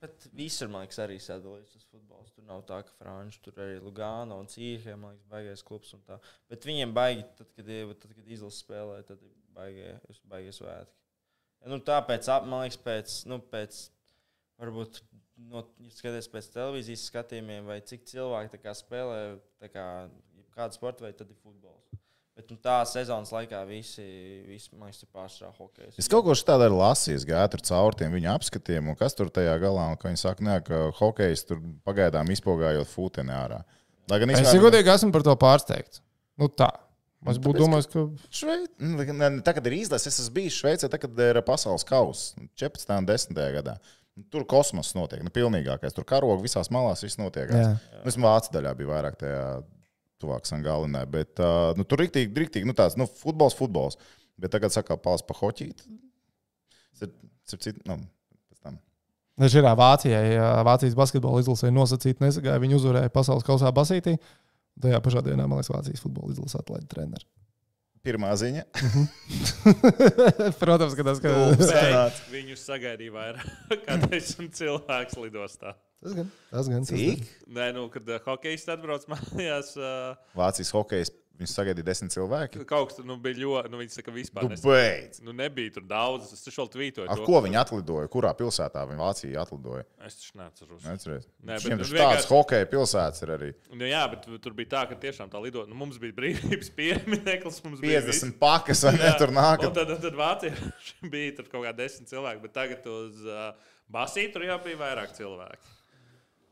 Bet visur, man liekas, arī sadalīts tas futbols. Tur nav tā, ka Frančija tur arī Lugāna un Cīhē, man liekas, baigais klubs un tā. Bet viņiem baigi, tad, kad, tad, kad izlases spēlē, tad ir baigie, baigie svētki. Nu, tāpēc, ap- man liekas, pēc, nu, pēc varbūt, no, ja skaties pēc televīzijas skatījumiem, vai cik cilvēki kā spēlē kā, kādu sporta veidu, tad ir futbols. Bet nu, tā sezonas laikā visi, visi man liekas, ir pārstrā hokejs. Es kaut ko tādu arī lasīju, gāju tur caur tiem viņa apskatiem, un kas tur tajā galā, un ka viņi saka, nē, ka hokejs tur pagaidām izpogājot futeni ārā. Lai gan Es godīgi esmu par to pārsteigts. Nu, tā. Es būtu domājis, ka. Šveic... nu, ne, ne, Tagad ir izlases, es esmu bijis Šveicē, tagad ir pasaules kausa 14. un 10. gadā. Tur kosmoss notiek, nu, pilnīgākais. Tur karogi visās malās, viss notiek. Nu, es Vācu daļā biju vairāk tajā tuvāk Sangalinē, bet uh, nu, tur rīktīgi, rīktīgi, nu tāds, nu, futbols, futbols. Bet tagad saka, pals pa hoķīt. Nu, tam. Viņš ir Vācijai, Vācijas basketbola izlasē nosacīta nesagāja. Viņi uzvarēja pasaules kausā Basītī. Tajā pašā dienā, man liekas, Vācijas futbola izlases atlaida treneru. Pirmā ziņa. Protams, ka tas ir. Viņu sagaidīja vairāk kā desmit cilvēks lidostā. Tas gan. Tas gan. tas Cik? gan. Nē, nu, kad uh, hokejs atbrauc mājās, uh, Vācijas hokejs. Viņus sagaidīja desmit cilvēki. kaut kas nu, bija ļoti, nu, viņi saka, vispār. Nu, beidz! Nu, nebija tur daudz, es taču vēl tvītoju. Ar to. ko viņi atlidoja? Kurā pilsētā viņi Vācijā atlidoja? Es taču neatceros. Neatceries. Nē, Viņiem nu, taču vienkārši- hokeja pilsētas ir arī. Nu, jā, bet tur bija tā, ka tiešām tā lidota. Nu, mums bija brīvības piemineklis, mums bija 50 pakas vai ne tur nāk. Un tad, tad Vācijā bija tur kaut kā desmit cilvēki, bet tagad uz uh, Basī tur jau bija vairāk cilvēku.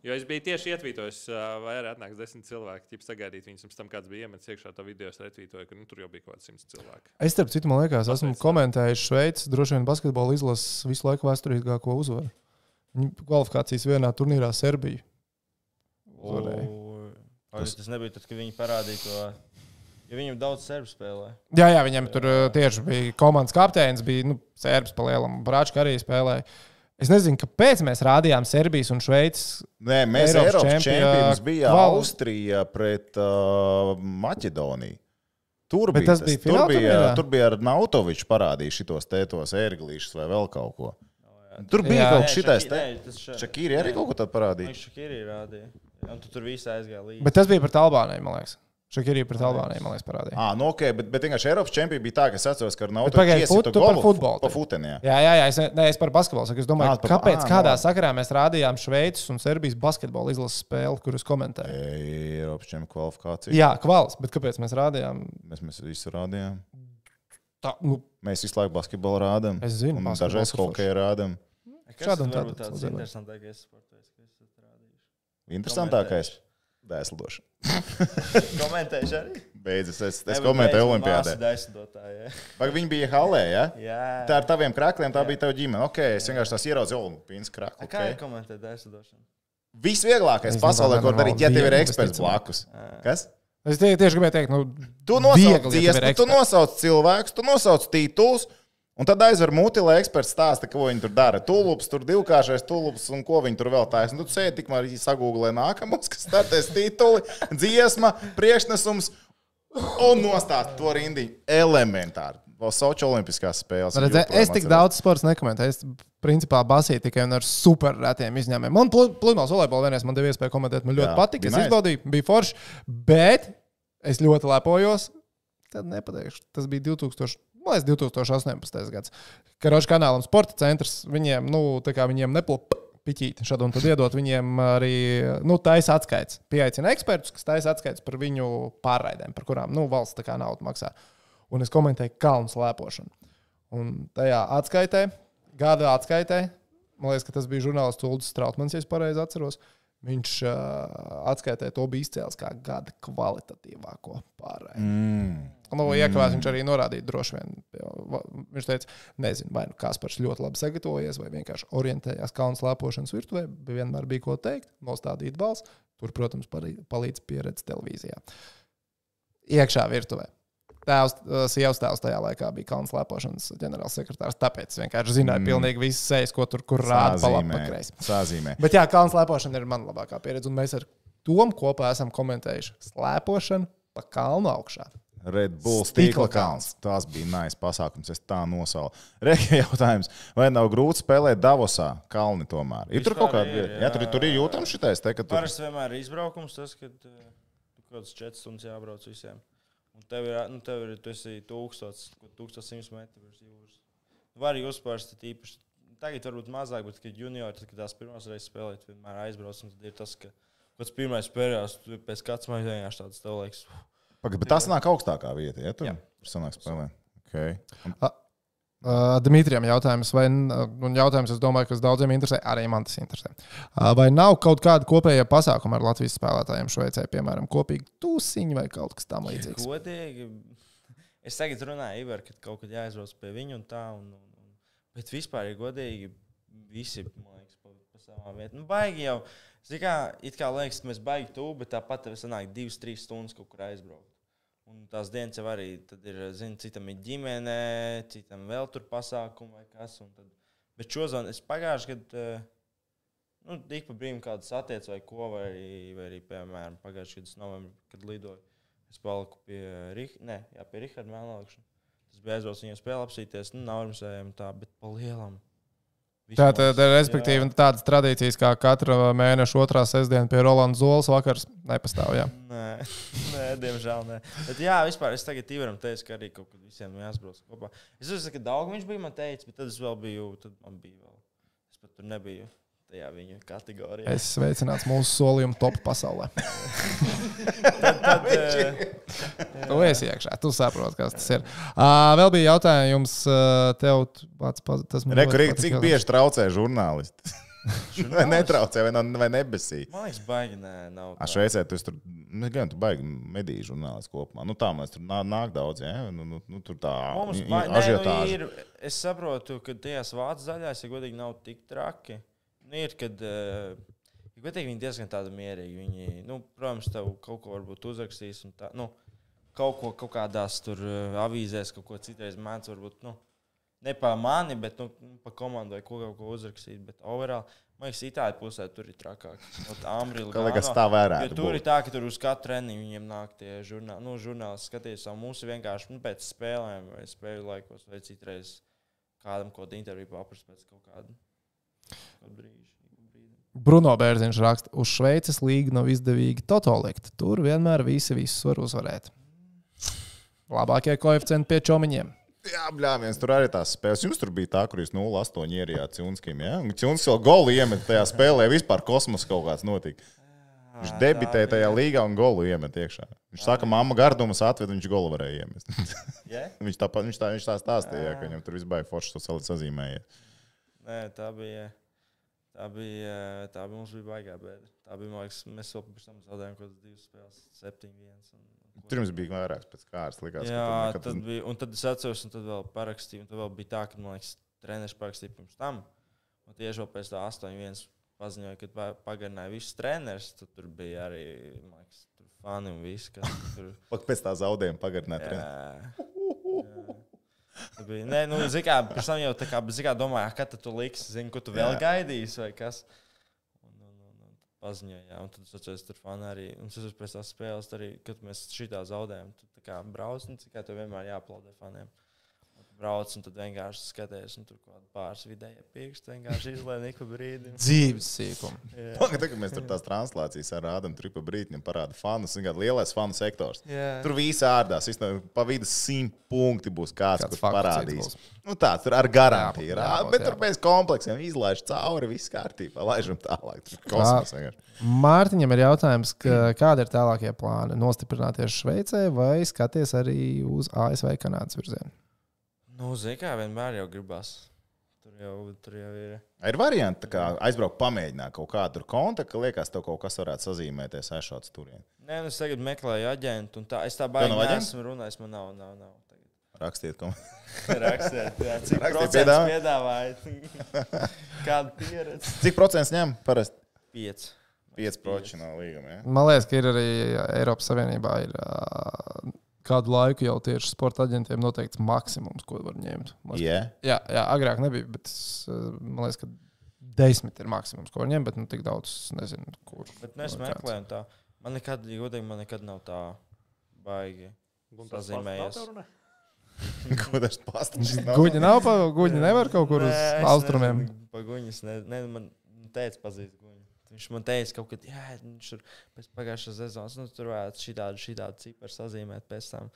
Jo es biju tieši ietvītojis, vai arī atnāks desmit cilvēki, ja sagaidīt viņus, pēc tam kāds bija iemetis iekšā to video, es retvītoju, ka nu, tur jau bija kaut kāds simts cilvēku. Es, starp citu, man liekas, esmu Pasveic. komentējis Šveices droši vien basketbola izlases visu laiku vēsturīgāko uzvaru. Viņa kvalifikācijas vienā turnīrā Serbiju. uzvarēja. Vai tas nebija tad, kad viņi parādīja to? Jo viņam daudz serbu spēlē. Jā, jā, viņam tur uh, tieši bija komandas kapteinis, bija nu, Serbs palielam, Brāčka arī spēlēja. Es nezinu, kāpēc mēs rādījām Serbijas un Šveices. Nē, mēs Eiropas Eiropas čempionā- čempions bija Kval- Austrija pret uh, Maķedoniju. Tur Bet bija, tas bija tur, bija, turnīrā? tur bija ar Nautoviču parādījis šitos tētos ērglīšus vai vēl kaut ko. Tur bija Jā. kaut kas šitais. Shaki- Te... tas Šakīri arī kaut ko tādu parādīja. Viņš Šakīri rādīja. Un tu tur viss aizgāja līdzi. Bet tas bija pret Albāniju, man liekas. Šakirī pret Albāniju, man liekas, parādīja. Ah, nu ok, bet, bet vienkārši Eiropas čempions bija tā, ka es atceros, ka ar pagaidi, Nautoviču fut- par futbolu Pa te. futeni, jā. Jā, jā, jā es, ne, es par basketbolu saku. Es domāju, Ah, par- kāpēc ah, kādā no. sakarā mēs rādījām Šveices un Serbijas basketbola izlases spēli, kuras komentēju. Eiropas čempions kvalifikācija. Jā, kvals, bet kāpēc mēs rādījām? Mēs, mēs visu rādījām. Tā, nu, Mēs visu laiku basketbolu rādām. Es zinu, un dažreiz hokeju rādām. Tāds cilvēku. interesantākais sports, kas esat rādījuši? Interesantākais - dēslidošana. Komentējuši arī? Beidzas, es, es komentēju Olimpijādē. Vai viņi bija halē, ja? Jā. Tā ar taviem krākliem, tā Jā. bija tava ģimene. Ok, es vienkārši tās ieraudzīju, o, pīns krāklis. Kā ir Okay. komentēt daisdošanu? Visvieglākais pasaulē, ko darīt, ja tev ir eksperts blakus. Kas? es tie, tieši gribēju teikt, nu, Tu nosauc dziesmu, tu nosauc cilvēkus, tu nosauc titulus. Un tad aizver muti, lai eksperts stāsta, ko viņi tur dara. Tulups, tur divkāršais tulups un ko viņi tur vēl taisa. Nu, tu sēdi tikmēr sagūglē nākamos, kas startēs tituli, dziesma, priekšnesums un nostāst to rindiņu. Elementāri. Vēl Sochi olimpiskās spēles. Redz, es tik daudz sporta nekomentēju. Es principā basīju tikai ar super retiem izņēmumiem. Man pludmales volejbola vienreiz man deva iespēju komentēt. Man ļoti Jā, patika. Es nice. izbaudīju, bija forši. Bet es ļoti lepojos. Tad nepateikšu. Tas bija 2000. Man liekas, 2018. gads. Karoča kanālam sporta centrs. Viņiem, nu, tā kā viņiem neplūpa piķīt šādu un tad iedot viņiem arī, nu, taisa atskaits. Pieaicina ekspertus, kas taisa atskaits par viņu pārraidēm, par kurām, nu, valsts tā kā naudu maksā. Un es komentēju kalnu slēpošanu. Un tajā atskaitē, gada atskaitē, man liekas, ka tas bija žurnālists Ulrichs Strautmans, ja es pareizi atceros. Viņš uh, atskaitē to bija izcēlis kā gada kvalitatīvāko pārēju. Mm. Nu, iekavās viņš arī norādīja, droši vien. Viņš teica, nezinu, vai nu Kaspars ļoti labi sagatavojies, vai vienkārši orientējās kalnu slēpošanas virtuvē. Vienmēr bija ko teikt, nostādīt balss. Tur, protams, palīdz pieredze televīzijā. Iekšā virtuvē. Tēvs, sievas tēvs tajā laikā bija kalnu slēpošanas ģenerālsekretārs. Tāpēc es vienkārši zināju, mm. pilnīgi visas sejas, ko tur kur rāda pa labi, pa kreisi. Sāzīmē. Bet jā, kalnu slēpošana ir mana labākā pieredze. Un mēs ar Tomu kopā esam komentējuši slēpošanu pa kalnu augšā. Red Bull Stikla stīkla kalns. Tas bija nais pasākums. Es tā nosaucu. Reikā jautājums, vai nav grūti spēlēt Davosā kalni tomēr? Ir tur Vispār kaut kāda ir, vieta. Jā, tur, tur ir jūtams šitais, te, ka tur Parasti vienmēr ir izbraukums, tas, kad uh, kaut kāds 4 stundas jābrauc visiem. Un tev ir, nu, tev ir tu esi 1000, 1100 metru virs jūras. Var jūs parasti tīpaši. Tagad varbūt mazāk, bet, kad juniori, tad, kad tās pirmās reizes spēlēt, vienmēr aizbrauc. un Tad ir tas, ka pats pirmais periods, tu pēc kāds man vienkārši tāds tev liekas. Pagad, bet tas nāk augstākā vieta. Ja, tur sanāk spēlē. Okay. Un, Uh, Dmitrijam jautājums, vai un jautājums, es domāju, kas daudziem interesē, arī man tas interesē. Uh, vai nav kaut kāda kopēja pasākuma ar Latvijas spēlētājiem Šveicē, piemēram, kopīgi tūsiņi vai kaut kas tamlīdzīgs? Godīgi. Es tagad runāju, Ivar, ka kaut kad jāaizbrauc pie viņa un tā. Un, un, bet vispār ir godīgi. Visi, man liekas, pa, pa savām vietām. Nu, baigi jau. Zini, kā, it kā liekas, ka mēs baigi tuvu, bet tāpat tev sanāk divas, trīs stundas kaut kur aizbraukt. Un tās dienas jau arī ir, zini, citam ir ģimene, citam vēl tur pasākumi vai kas. Tad, bet šodien es pagājuši eh, nu, ik pa brīdim kādu satiec vai ko, vai arī, vai arī piemēram, pagājuši gadu novembrī, kad lidoju. Es paliku pie, Rih ne, jā, pie Riharda Mēlēkšana. Tas bija aizbraucis viņu spēlē apsīties, nu, nav rimsējami tā, bet pa lielam. Tā tad, respektīvi, tādas tradīcijas kā katra mēneša otrā sestdiena pie Rolanda Zolas vakars nepastāv. Jā. Nē, nē, diemžēl nē. Bet jā, vispār es tagad Ivaram teicu, ka arī kaut kad visiem jāsbrauc kopā. Es uzskatu, ka daudz viņš bija man teicis, bet tad es vēl biju, tad man bija vēl. Es pat tur nebiju tajā viņa kategorijā. Es sveicināts mūsu solījumu top pasaulē. Tad, tad, eh, Tu esi iekšā, tu saproti, kas tas ir. Uh, vēl bija jautājums uh, tev, pats, pats, tas man Rekur, ļoti cik bieži traucē žurnālisti? vai netraucē, vai, nav- vai nebesī? Man liekas, baigi, nē, nav. A tā. Šveicē tu esi tur, nu, gan tu baigi mediju žurnālisti kopumā. Nu, tā mēs tur nāk, nāk daudz, ja? Nu, nu, nu, tur tā Mums baigi, nē, nu, ir, es saprotu, ka tajās vācu daļās, ja godīgi, nav tik traki. Nu, ir, kad, ja godīgi, viņi diezgan tādi mierīgi. Viņi, nu, protams, tev kaut ko varbūt uzrakstīs un tā. Nu, kaut ko kaut kādās tur uh, avīzēs, kaut ko citreiz mēdz, varbūt, nu, ne pa mani, bet nu, pa komandu vai ko, kaut ko uzrakstīt. Bet overall, man liekas, Itālijā pusē tur ir trakāk. Amri, Kā liekas, tā Jo tur ir tā, ka tur uz katru treniņu viņiem nāk tie žurnāli, nu, žurnāli skaties, un ir vienkārši nu, pēc spēlēm vai spēļu laikos, vai citreiz kādam kaut kādu interviju paprast pēc kaut kāda. Bruno Bērziņš raksta, uz Šveices līgu nav izdevīgi totalikt. Tur vienmēr visi visus var uzvarēt. Labākie koeficienti pie čomiņiem. Jā, bļāviens, tur arī tās spēles. Jums tur bija tā, kur jūs 0,8 ierijāt Ciunskim. Ja? Un Ciunskis vēl golu iemet tajā spēlē, vispār kosmos kaut kāds notika. Viņš debitēja tajā līgā un golu iemet iekšā. Viņš saka, mamma gardumus atved, un viņš golu varēja iemest. Viņš, tā, viņš, tā, viņš tā stāstīja, ka viņam tur viss bija forši to sazīmējies. Nē, tā bija. Tā bija, tā bija mums bija baigā bēda. Tā bija, man liekas, mēs vēl pirms tam zaudējām kaut kādas divas spēles, 7-1. un- Tur jums bija vairāks pēc kārtas. Likās, Jā, tad nekad- bija, un tad es atceros, un tad vēl parakstīju, un tad vēl bija tā, ka, man liekas, treneris parakstīja pirms tam, un tieši vēl pēc tā 8-1 paziņoja, ka pa- pagarināja visus trenerus, tad tur bija arī, man liekas, tur fani un viss. Pak pēc tā zaudējuma pagarināt. Jā. Nē, nu, zini, kā, pirms tam jau tā kā, zini, kā domāju, kad tu to liksi, zini, ko tu vēl Jā. gaidīsi vai kas. Un, un, un, un paziņoja, un tad atceros, tur fani arī, un es atceros pēc tās spēles arī, kad mēs šitā zaudējām, tu tā kā brauc, un cik kā tev vienmēr jāaplaudē faniem. Brauc, un tad vienkārši skaties, un tur kaut kāda pāris vidēja pirksti vienkārši izlēma pa brīdim. Dzīves sīkums. Jā. Tagad, kad mēs tur tās translācijas ar rādām, tur pa brīdim parāda fanus, un kāds lielais fanu sektors. Jā. Tur viss ārdās, viss no pa vidu simt punkti būs kāds, Kāds kurš parādīs. cits Nu, tā, tur ar garantiju. Ir, būs, bet tur jā. pēc kompleksiem izlaiž cauri, viss kārtībā, laižam tālāk. Tur Kosmos vienkārši. Mārtiņam ir jautājums, ka, kādi ir tālākie plāni? Nostiprināties Šveicē vai skaties arī uz ASV Kanādas virzienu? Nu, zini, kā vienmēr jau gribas. Tur jau, tur jau ir. Ir varianti, tā kā aizbraukt, pamēģināt kaut kādu tur kontaktu, ka liekas, tev kaut kas varētu sazīmēties aizšāds turien. Nē, nu es tagad meklēju aģentu, un tā es tā baigi neesmu runājis. Man nav, nav, nav. Tagad. Rakstiet, ko Rakstiet, jā, cik Rakstiet procentus piedāvājat? Kādu pieredzi? Cik procents ņem? Parasti 5. 5% no līguma. Ja? Man liekas, ka ir arī Eiropas Savienībā ir, ā, kādu laiku jau tieši sporta aģentiem noteikts maksimums, ko var ņemt. Liekas, Yeah. Jā, jā, agrāk nebija, bet es, ā, man liekas, ka desmit ir maksimums, ko var ņemt, bet nu, tik daudz es nezinu, kur. Bet meklēju, un tā. Man nekad, godīgi, man nekad nav tā baigi. Sazīmējies. Ko tas pastāstīs? Guļi nav, guļi nevar kaut kur uz Nē, austrumiem. nezinu, Pa guņas, ne, ne, man teica, pazīst. Viņš man teica, kaut kad, jā, viņš tur pēc pagājušās sezonas, nu, tur varētu šī tādu, šī tādu ciparu sazīmēt pēc tam.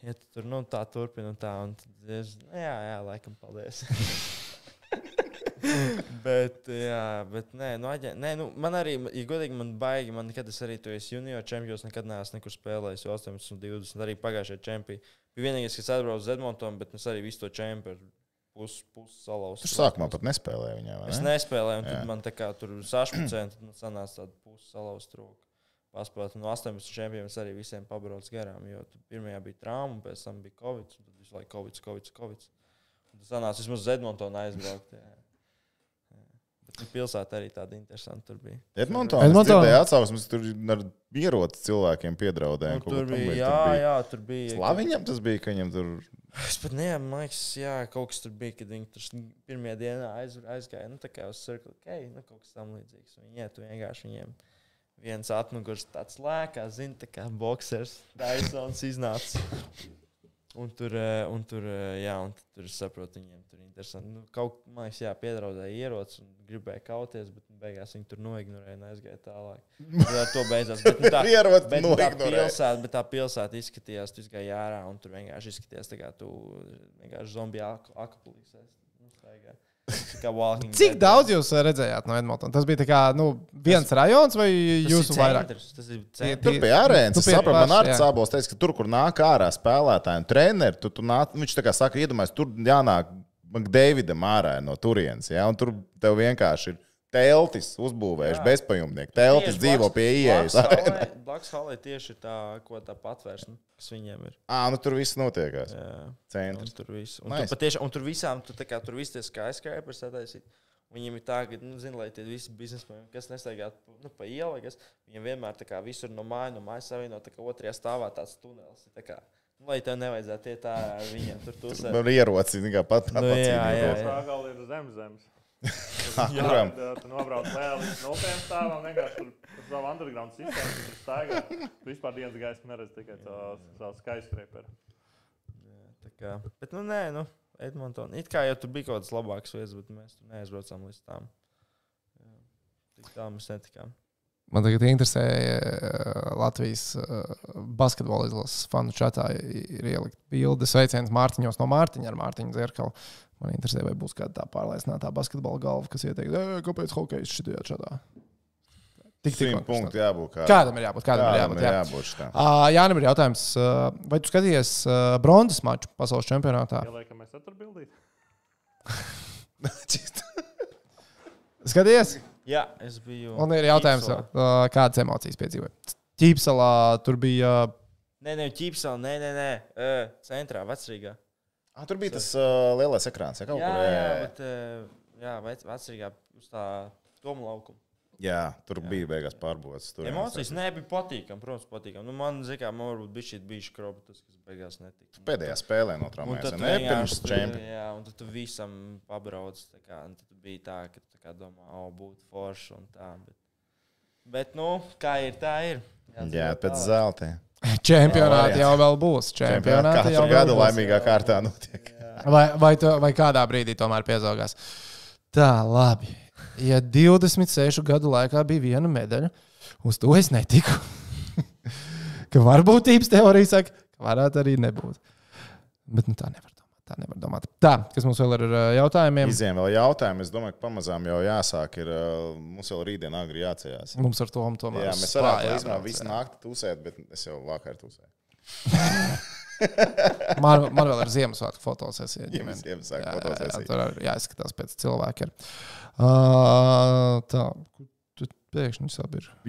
Ja tu tur, nu, tā turpina un tā, un tad es, nu, jā, jā, laikam, paldies. bet, jā, bet, nē, nu, aģen, nē, nu, man arī, ja godīgi, man baigi, man nekad es arī tu esi junior čempions, nekad neesmu nekur spēlējis, jo 18 un 20, arī pagājušajā čempionā. Bija vienīgais, kas atbrauca uz Edmontonu, bet es arī visu to čempionu pusi pus salauztu. Tur sākumā pat nespēlēja viņā. vai Es ne? nespēlēju, un Jā. tad man tā kā tur 16%, tad man sanāca tāda pusi salauzta roka. Paspēt, no 18 čempioniem arī visiem pabraucu garām, jo pirmajā bija trauma, pēc tam bija covid, un tad visu laiku covid, covid, covid. Un tas sanāca vismaz uz Edmontonu aizbraukt. Jā. Nu, pilsēta arī tāda interesanta tur bija. Edmontonā Edmontonā. bija atsauksmes, tur ar ieroci cilvēkiem piedraudēja. Nu, tur bija, līdzīgu. jā, Tur bija- jā, tur bija. Slaviņam tas bija, ka viņam tur Es pat nemanāšu, man liekas, jā, kaut kas tur bija, kad viņi tur pirmajā dienā aiz, aizgāja. Nu, tā kā uz Circle K, nu, kaut kas tam līdzīgs. Viņi iet, un vienkārši viņiem viens atmugurs tāds lēkā, zina, tā kā boxers, Dysons iznāca. Un tur, eh, un tur, eh, jā, un tur saprotu, viņiem tur ir interesanti. Nu, kaut kā, man liekas, jā, piedraudēja ierocis un gribēja kauties, bet beigās viņi tur noignorēja un aizgāja tālāk. Tad ar to beidzās. Bet, nu, tā, ieroci Bet nu, tā pilsēta, bet tā pilsēta izskatījās, tu gāji ārā un tur vienkārši izskatījās tā kā tu vienkārši zombiju ak- akapulīs. Nu, Cik daudz jūs eh, redzējāt no Edmontonas? Tas bija kā, nu, viens rajons vai Tas jūsu ir vairāk? Tas ir centrs. Tur pie arēnas. Tu Es saprotu, man arī sābos teica, ka tur, kur nāk ārā spēlētāji un treneri, tu, tu nāc, viņš tā kā saka, iedomājies, tur jānāk Davidam ārā no turienes. Ja? Un tur tev vienkārši ir teltis uzbūvējuši bezpajumtnieki. Teltis dzīvo pie ieejas. Blakus halē tieši tā, ko tā patvērsme, kas viņiem ir. Ā, nu tur viss notiekās. Jā. Un Centrs. tur viss. Un, Nice. tur patiešām, un tur visām, tu, tā kā, tur viss tie skyscrapers sataisīt. Viņiem ir tā, ka, nu, zin, lai tie visi biznesmeni, kas nestaigā nu, pa ielu, kas viņiem vienmēr tā kā visur no mājas, no mājas savienot, tā kā otrajā stāvā tāds tunels. Tā kā, nu, lai tev nevajadzētu iet ārā ar viņiem tur tusēt. Man ir ieroci, kā pat Nu, jā, jā, Tā jā. gala ir zem zemes. Kuram? Tu nobrauc vēl līdz nultiem stāvam, vienkārši tur tur savu underground sistēmu, tur staigā. Tu vispār dienas gaismu neredz tikai savu skyscraper. Tā kā, bet, nu, nē, nu, Edmonton. It kā jau tur bija kaut kāds labāks vietas, bet mēs tur neaizbraucām līdz tām. Jā. Tik tā mēs netikām. Man tagad interesē, eh, Latvijas eh, basketbola izlases fanu čatā ir ielikt bildi. Sveiciens Mārtiņos no Mārtiņa ar Mārtiņu Zerkalu. Man interesē, vai būs kāda tā pārliecinātā basketbola galva, kas ieteiks, "Ē, kāpēc hokejs šitajā čatā. Tik Simt punktu jābūt. Kā, Kādam ir jābūt? Kādam ir kādam jābūt? ir Jā. jābūt šitam. Uh, Jānis ir jautājums, uh, vai tu skaties uh, bronzas maču pasaules čempionātā? Ieliekam, mēs tur bildīt. Skaties, Jā, es biju. un ir jautājums, Ķīpsalā. kādas emocijas piedzīvoja. Ķīpselā tur bija. Nē, nē, ķīpsā, nē, nē, nē. Centrā, vecrīgā. Ah, tur bija tas uh, lielais ekrāns. Ja, kaut Jā, kur, jā, jā, bet, uh, jā, vec, vecrīgā uz tā tomu laukumu. Jā, tur bija beigās. Tur Emocijas nebija patīkami, protams, patīkami. Nu, man, zināmā mērā, man varbūt bija šī bijusi skroba, tas, kas beigās netika. Pēdējā spēlē Un notraumējās. tad Ne pirms čempiona. Jā, un tad tu visam pabrauc. tā Kā, tad bija tā, ka tu tā kā domā, o, būtu forši un tā. Bet, bet nu, kā ir, tā ir. Jā, pēc zelta. Čempionāti Jā, jau vēl būs. Čempionāti jau Katru vēl gadu būs. laimīgā kārtā notiek. Vai, vai, tu, vai kādā brīdī tomēr piezaugās? Tā, labi. Ja 26 gadu laikā bija viena medaļa, uz to es netiku. ka varbūtības teorija saka, ka varētu arī nebūt. Bet nu, tā nevar domāt. Tā nevar domāt. Tā, kas mums vēl ir ar ā, jautājumiem? Iziem vēl jautājumu. Es domāju, ka pamazām jau jāsāk. Ir, uh, mums vēl rītdien agri jāceļās. Mums ar to tomēr Jā, mēs varētu īstenībā visu naktī tusēt, bet es jau vakar tusēju. Man, man vēl ir Ziemassvētku fotosesija. Jā, ģimene. Ziemassvētku Jā, jā, jā, fotosesija. tur arī jāizskatās pēc cilvēkiem. Uh, tā, pēkšņi.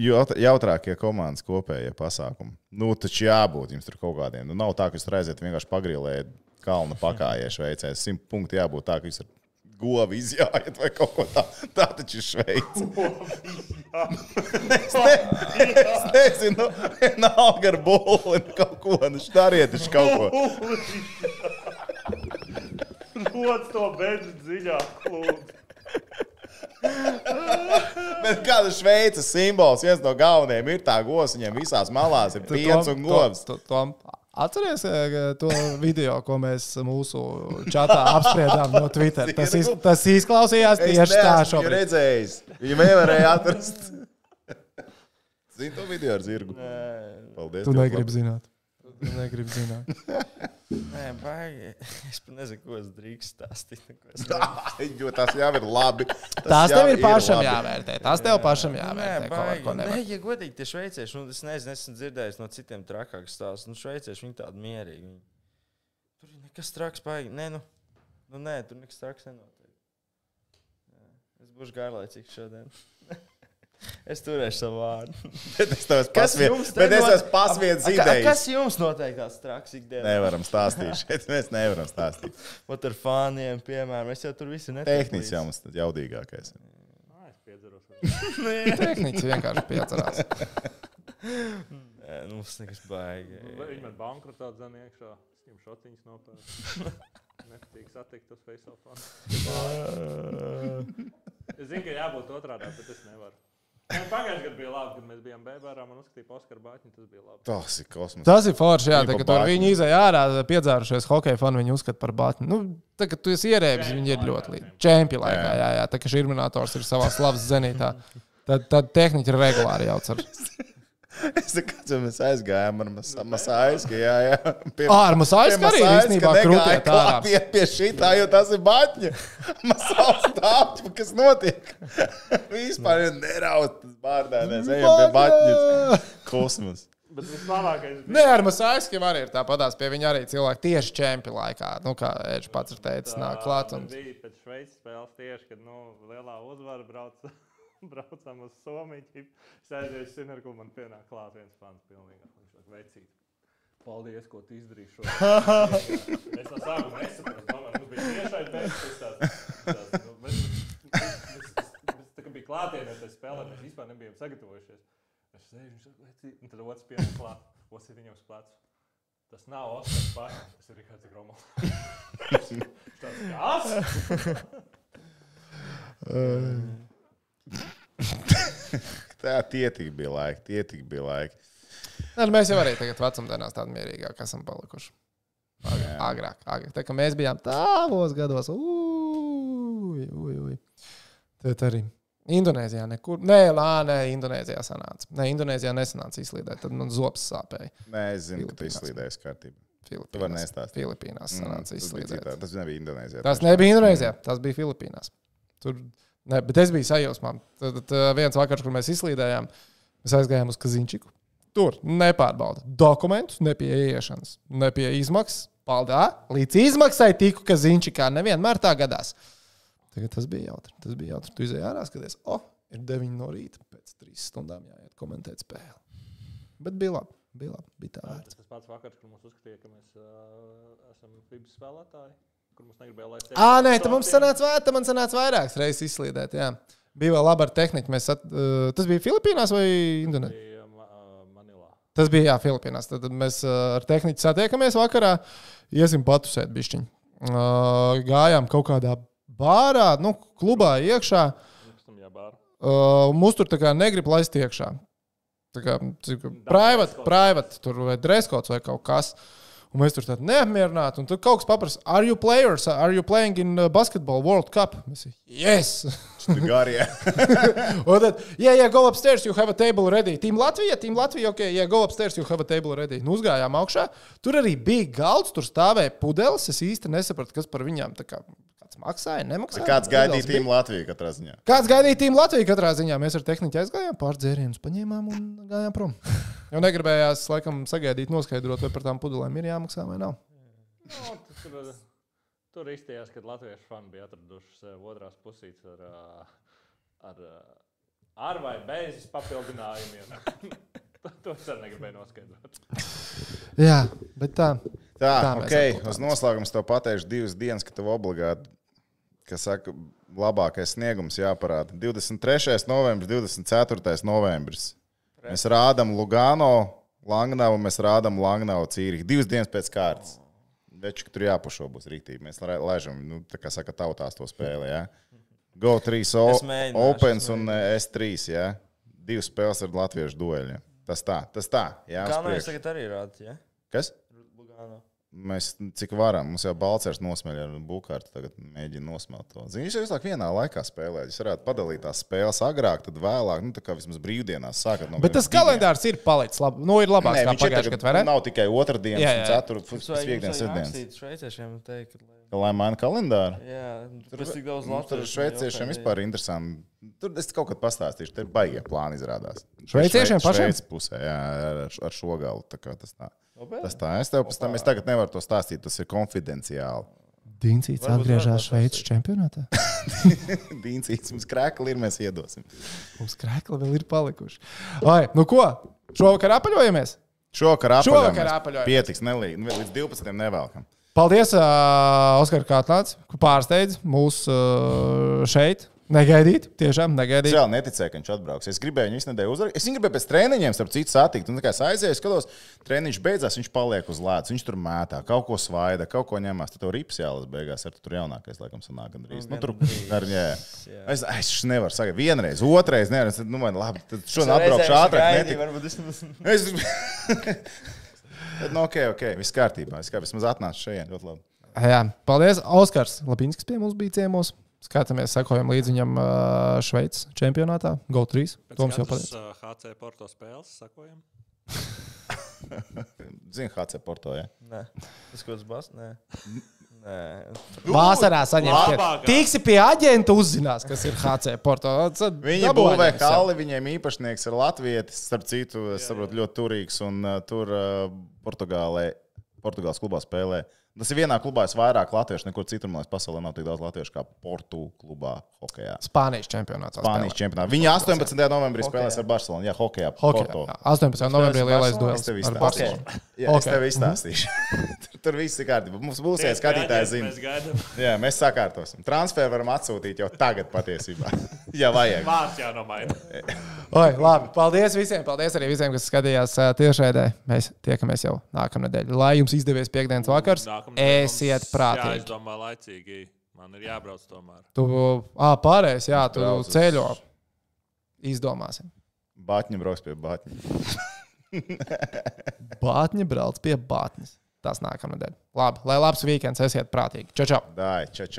Jaut- Jautrākie komandas kopējie pasākumi. Nu, taču jābūt jums tur kaut kādiem. Nu, nav tā, ka jūs aiziet vienkārši pagrilēt kalnu pakāpiešu Šveicē. Simt punkti jābūt tā, ka jūs ar govu izjājat vai kaut ko tādu. Tā taču ir Šveice. es, ne, es nezinu, nav gar boli, kaut ko. Nu, dariet taču kaut ko. Rodas to bedru dziļāk, lūdzu. Bet kāda Šveices simbols, viens no galvenajiem ir tā govs, viņiem visās malās ir piens un govs. Tu, tu, tu, atceries eh, to video, ko mēs mūsu čatā apspriedām no Twitter? Tas, iz, tas izklausījās tieši tā šobrīd. redzējis. Viņu nevarēja atrast. Zini to video ar zirgu? Paldies. Tu negribi zināt. Tu negribi zināt. Nē, baigi. Es pat nezinu, ko es drīkst stāstīt. Jo tas jau ir labi. Tas Tās jau tev ir pašam labi. jāvērtē. Tās tev pašam Nē, jāvērtē. Ko var, baigi. ko Nē, nevar. ja godīgi, tie šveicieši, nu, es nezinu, esmu dzirdējis no citiem trakākiem stāstiem. Nu, šveicieši, viņi tādi mierīgi. Viņi... Tur ir nekas traks, baigi. Nē, nu, nu nē, tur nekas traks nenotiek. Es būšu garlaicīgs šodien. es turēšu savu vārdu. Bet es tev esmu A- a- Kas idejas. jums noteikti tāds traks ikdienā? Nevaram stāstīt šeit. Mēs nevaram stāstīt. Ot ar fāniem, piemēram, es jau tur visi netiek Tehniski līdzi. jau mums tad jaudīgākais. Nā, es piedzeros. Tehniski vienkārši piecerās. Nē, nu, tas nekas baigi. Viņi man bankrotā dzēn iekšā. Es viņam šotiņus nopērku. Nepatīk satikt tos face off. Es zinu, ka jābūt otrādā, bet es nevaru. Man Pagājušajā gadā bija labi, kad mēs bijām Bēbārā. Man uzskatīja, ka Oskar Bāķiņš tas bija labi. Tas ir kosmos. Tas ir forši, jā, tā, pa ka tur viņi izēja ārā, piedzērušies hokeja fani, viņi uzskata par bāķi. Nu, tā, ka tu esi ierēbis, viņi ir ļoti līdzi. Čempi laikā, Jā. jā, tā kā šī minators ir savā slavas zenītā. Tad, tad tehniķi ir regulāri jauc ar. Es saprotu, mēs aizgājām ar masāju. Jā, jā. Pie, Ā, ar pie arī īstenībā krūtiet ārā. Pie, pie šitā, jo tas ir batņa. Masāls stāvs, kas notiek. Vispār neraut tas bārdēnēs. Ejam pie batņas. Kosmos. Bet vislabākais Nē, ar Masāisku arī ir tāpatās. Pie viņa arī cilvēki tieši čempi laikā. Nu, kā Edžs pats ir teicis, nāk klāt. Un... bija pēc Šveices spēles tieši, kad nu, lielā uzvara brauc, braucam uz Somiju. Aizēju uz Sinerku, man pienāk klāt viens fans pilnīgi. Viņš saka, veicīt. Paldies, ko tu izdarīji šodien. es no sākuma nesaprotu, domāju, mums bija tiešai. Tas, tas, nu, mēs, mēs, mēs, tā kā bija klātienē, tas spēlē, mēs vispār nebijām sagatavojušies. Es sēžu, viņš saka, veicīt. Un tad otrs pienāk klāt, otrs ir viņam uz plecu. Tas nav Oskars Pārs, tas ir Rihards Gromals. Kas? Tā tie tik bija laiki, tie tik bija laiki. Nē, nu, mēs jau arī tagad vecumdienās tādi mierīgāki esam palikuši. Agrāk, agrāk. agrāk. Tā kā mēs bijām tālos gados, ui, ui, ui. Tad arī Indonēzijā nekur. Nē, lā, nē, Indonēzijā sanāca. Nē, Indonēzijā nesanāca izslīdēt. Tad man zops sāpēja. Nē, es zinu, ka tu izslīdēji kārtībā. Filipīnās. Filipīnās sanāca Mm, tas bija izslīdēt. citā- Tas nebija Indonēzijā. Tas nebija Indonēzijā, tas bija Filipīnās. Tur, ne, bet es biju sajūsmā. Tad, tad ā, viens vakars, kur mēs izslīdējām, mēs aizgājām uz Kazinčiku. Tur nepārbauda dokumentus, ne pie ieiešanas, ne pie izmaksas. Paldies! Līdz izmaksai tiku Kazinčikā. Nevienmēr tā gadās. Tagad tas bija jautri. Tas bija jautri. Tu izēji ārā, skaties, o, oh, ir 9 no rīta. Pēc 3 stundām jāiet komentēt spēli. Bet bija labi. Bija labi. Bija tā vērts. Tas pats vakars, kur mums uzskatīja, ka mēs uh, esam FIBS spēlētāji. Kur mums negribēja, lai Ā, nē, tam mums sanāca, vai, tam man sanāca vairākas reizes izslīdēt. Jā. Bija vēl labi ar tehniku. Mēs At, uh, tas bija Filipīnās vai Indonēzijā? Tas bija jā, Filipīnās. Tad mēs uh, ar tehniku satiekamies vakarā. Iesim patusēt bišķiņu. Uh, gājām kaut kādā bārā, nu, klubā iekšā. Uh, mums tur tā kā negrib laist iekšā. Tā kā dress private, tur vai dreskots vai kaut kas. Un mēs tur tādi neapmierināti. Un tur kaut kas paprasa, are you players? Are you playing in uh, basketball World Cup? Mēs, yes! Garie. Un tad, yeah, yeah, go upstairs, you have a table ready. Team Latvija, Team Latvija, ok, yeah, go upstairs, you have a table ready. Nu, uzgājām augšā. Tur arī bija galds, tur stāvēja pudeles. Es īsti nesapratu, kas par viņām tā kā maksāja, nemaksāja. Kāds gaidīja tīmu Latviju katrā ziņā? Kāds gaidīja tīmu Latviju katrā ziņā? Mēs ar tehniku aizgājām, pārdzērienus paņēmām un gājām prom. Jo negribējās, laikam, sagaidīt, noskaidrot, vai par tām pudelēm ir jāmaksā vai nav. Nu, tas tur, tur izstījās, kad latviešu fani bija atraduši otrās pusītes ar, ar, ar vai bez papildinājumiem. to es arī negribēju noskaidrot. Jā, bet tā. Tā, Tā ok. Uz noslēgumu tev pateikšu divas dienas, ka tev obligāti, kas saka, labākais sniegums jāparāda. 23. novembris, 24. novembris. Mēs rādām Lugano, Langnavu, mēs rādām Langnavu Cīriku. Divas dienas pēc kārtas. Veču, tur jāpušo būs rītīgi. Mēs lai- laižam, nu, tā kā saka, tautās to spēli. Ja? Go 3, o, Opens un eh, S3. Ja? Divas spēles ar latviešu dueļiem. Tas tā, tas tā. Jā, Kā jūs priekšu. tagad arī rādāt? Ja? Kas? Mēs cik varam, mums jau Balčers nosmeļ ar bukārtu, tagad mēģina nosmelt to. Zini, viņš jau visu laiku vienā laikā spēlē. Jūs varētu padalīt tās spēles agrāk, tad vēlāk, nu tā kā vismaz brīvdienās sākat no Bet tas kalendārs ir palicis labi. Nu, ir labāks Nē, viņš ir pagājušajā gadā, vai ne? nav tikai otrdienas, Jā, un jā. ceturtdienas, piekdienas, sestdienas. Lai- maina kalendāru. jā, tur ir tik daudz Mums Tur latviešu. šveiciešiem vispār ir interesanti. Tur es kaut kad pastāstīšu, tur baigie plāni izrādās. Šveiciešiem pašiem? Šveices pusē, jā, ar, ar šo galu. Tā kā tas tā. Tas tā. Es tev pēc tam, es tagad nevaru to stāstīt, tas ir konfidenciāli. Dīncīts atgriežas Šveices čempionātā. Dīncīts mums krēkli ir, mēs iedosim. Mums krēkli vēl ir palikuši. Ai, nu ko? Šovakar apaļojamies? Šovakar Šovakar apaļojamies. apaļojamies. Pietiks, nelīdz, līdz 12. nevelkam. Paldies, uh, Oskar, kā atnācis, pārsteidz mūs uh, šeit. Negaidīt, tiešām Es negaidīt. vēl neticēju, ka viņš atbrauks. Es gribēju viņu nedēļu uzrakstīt. Es viņu gribēju pēc treniņiem, starp citu, satikt. Un, kā es aizēju, skatos, treniņš beidzās, viņš paliek uz ledus. Viņš tur mētā, kaut ko svaida, kaut ko ņemās. Tad tev rips jālas beigās, ar tur jaunākais, laikam, sanāk gandrīz. Nu, tur ar. Jā. Es, es nevaru sagaidīt. Vienreiz, otrreiz. Tad, Nu, man, labi, tad šodien atbraukšu es ātrāk. es. Es... Nu, ok, ok, viss kārtībā. Es kā vismaz atnācu šeit ļoti labi. Jā, paldies. Oskars Lapinskis pie mums bija ciemos. Skatāmies, sekojam līdzi viņam uh, Šveices čempionātā. GO3. Toms jau pateica. uh, HC Porto spēles sakojam. Zini, HC Porto. Ja? Nē, tas kaut kas bas? Nē. Nē. Vasarā saņemt. Tiksi pie aģenta uzzinās, kas ir HC Porto. Tad Viņi būvē jā. halli, viņiem īpašnieks ir Latvijas, starp citu, es saprotu, ļoti turīgs. Un uh, tur uh, Portugālē, Portugāles klubā spēlē. Tas ir vienā klubā, es vairāk latviešu, nekur citur, man liekas, pasaulē nav tik daudz latviešu kā Portu klubā, hokeja. Spānijas čempionātā. Spānijas čempionātā. Viņi 18. novembrī spēlēs ar Barcelonu. Jā, hokeja. Porto. Hokeja. 18. novembrī lielais duels. Es tev ar izstāstīšu. Jā, es tev izstāstīšu. tur, tur viss ir kārtībā. Mums būs iespēja skatītāji zina. Mēs. Jā, mēs sakārtosim. Transferu varam atsūtīt jau tagad patiesībā. ja vajag. Vārds jānomaina. Oi, labi. Paldies visiem. Paldies arī visiem, kas skatījās ā, tiešraidē. Mēs tiekamies jau nākamnedēļ. Lai jums izdevies piekdienas vakars. Nākamnedēļ mums Esiet prātīgi. Jāizdomā laicīgi. Man ir jābrauc tomēr. Tu ā, pārējais, jā, tu Brauc uz- ceļo. Izdomāsim. Bāķņi brauks pie bāķņa. Bātņi brauc pie bātnes. Tas nākamnedēļ. Labi, lai labs vikends, esiet prātīgi. Čau, čau! Dai, čau, čau.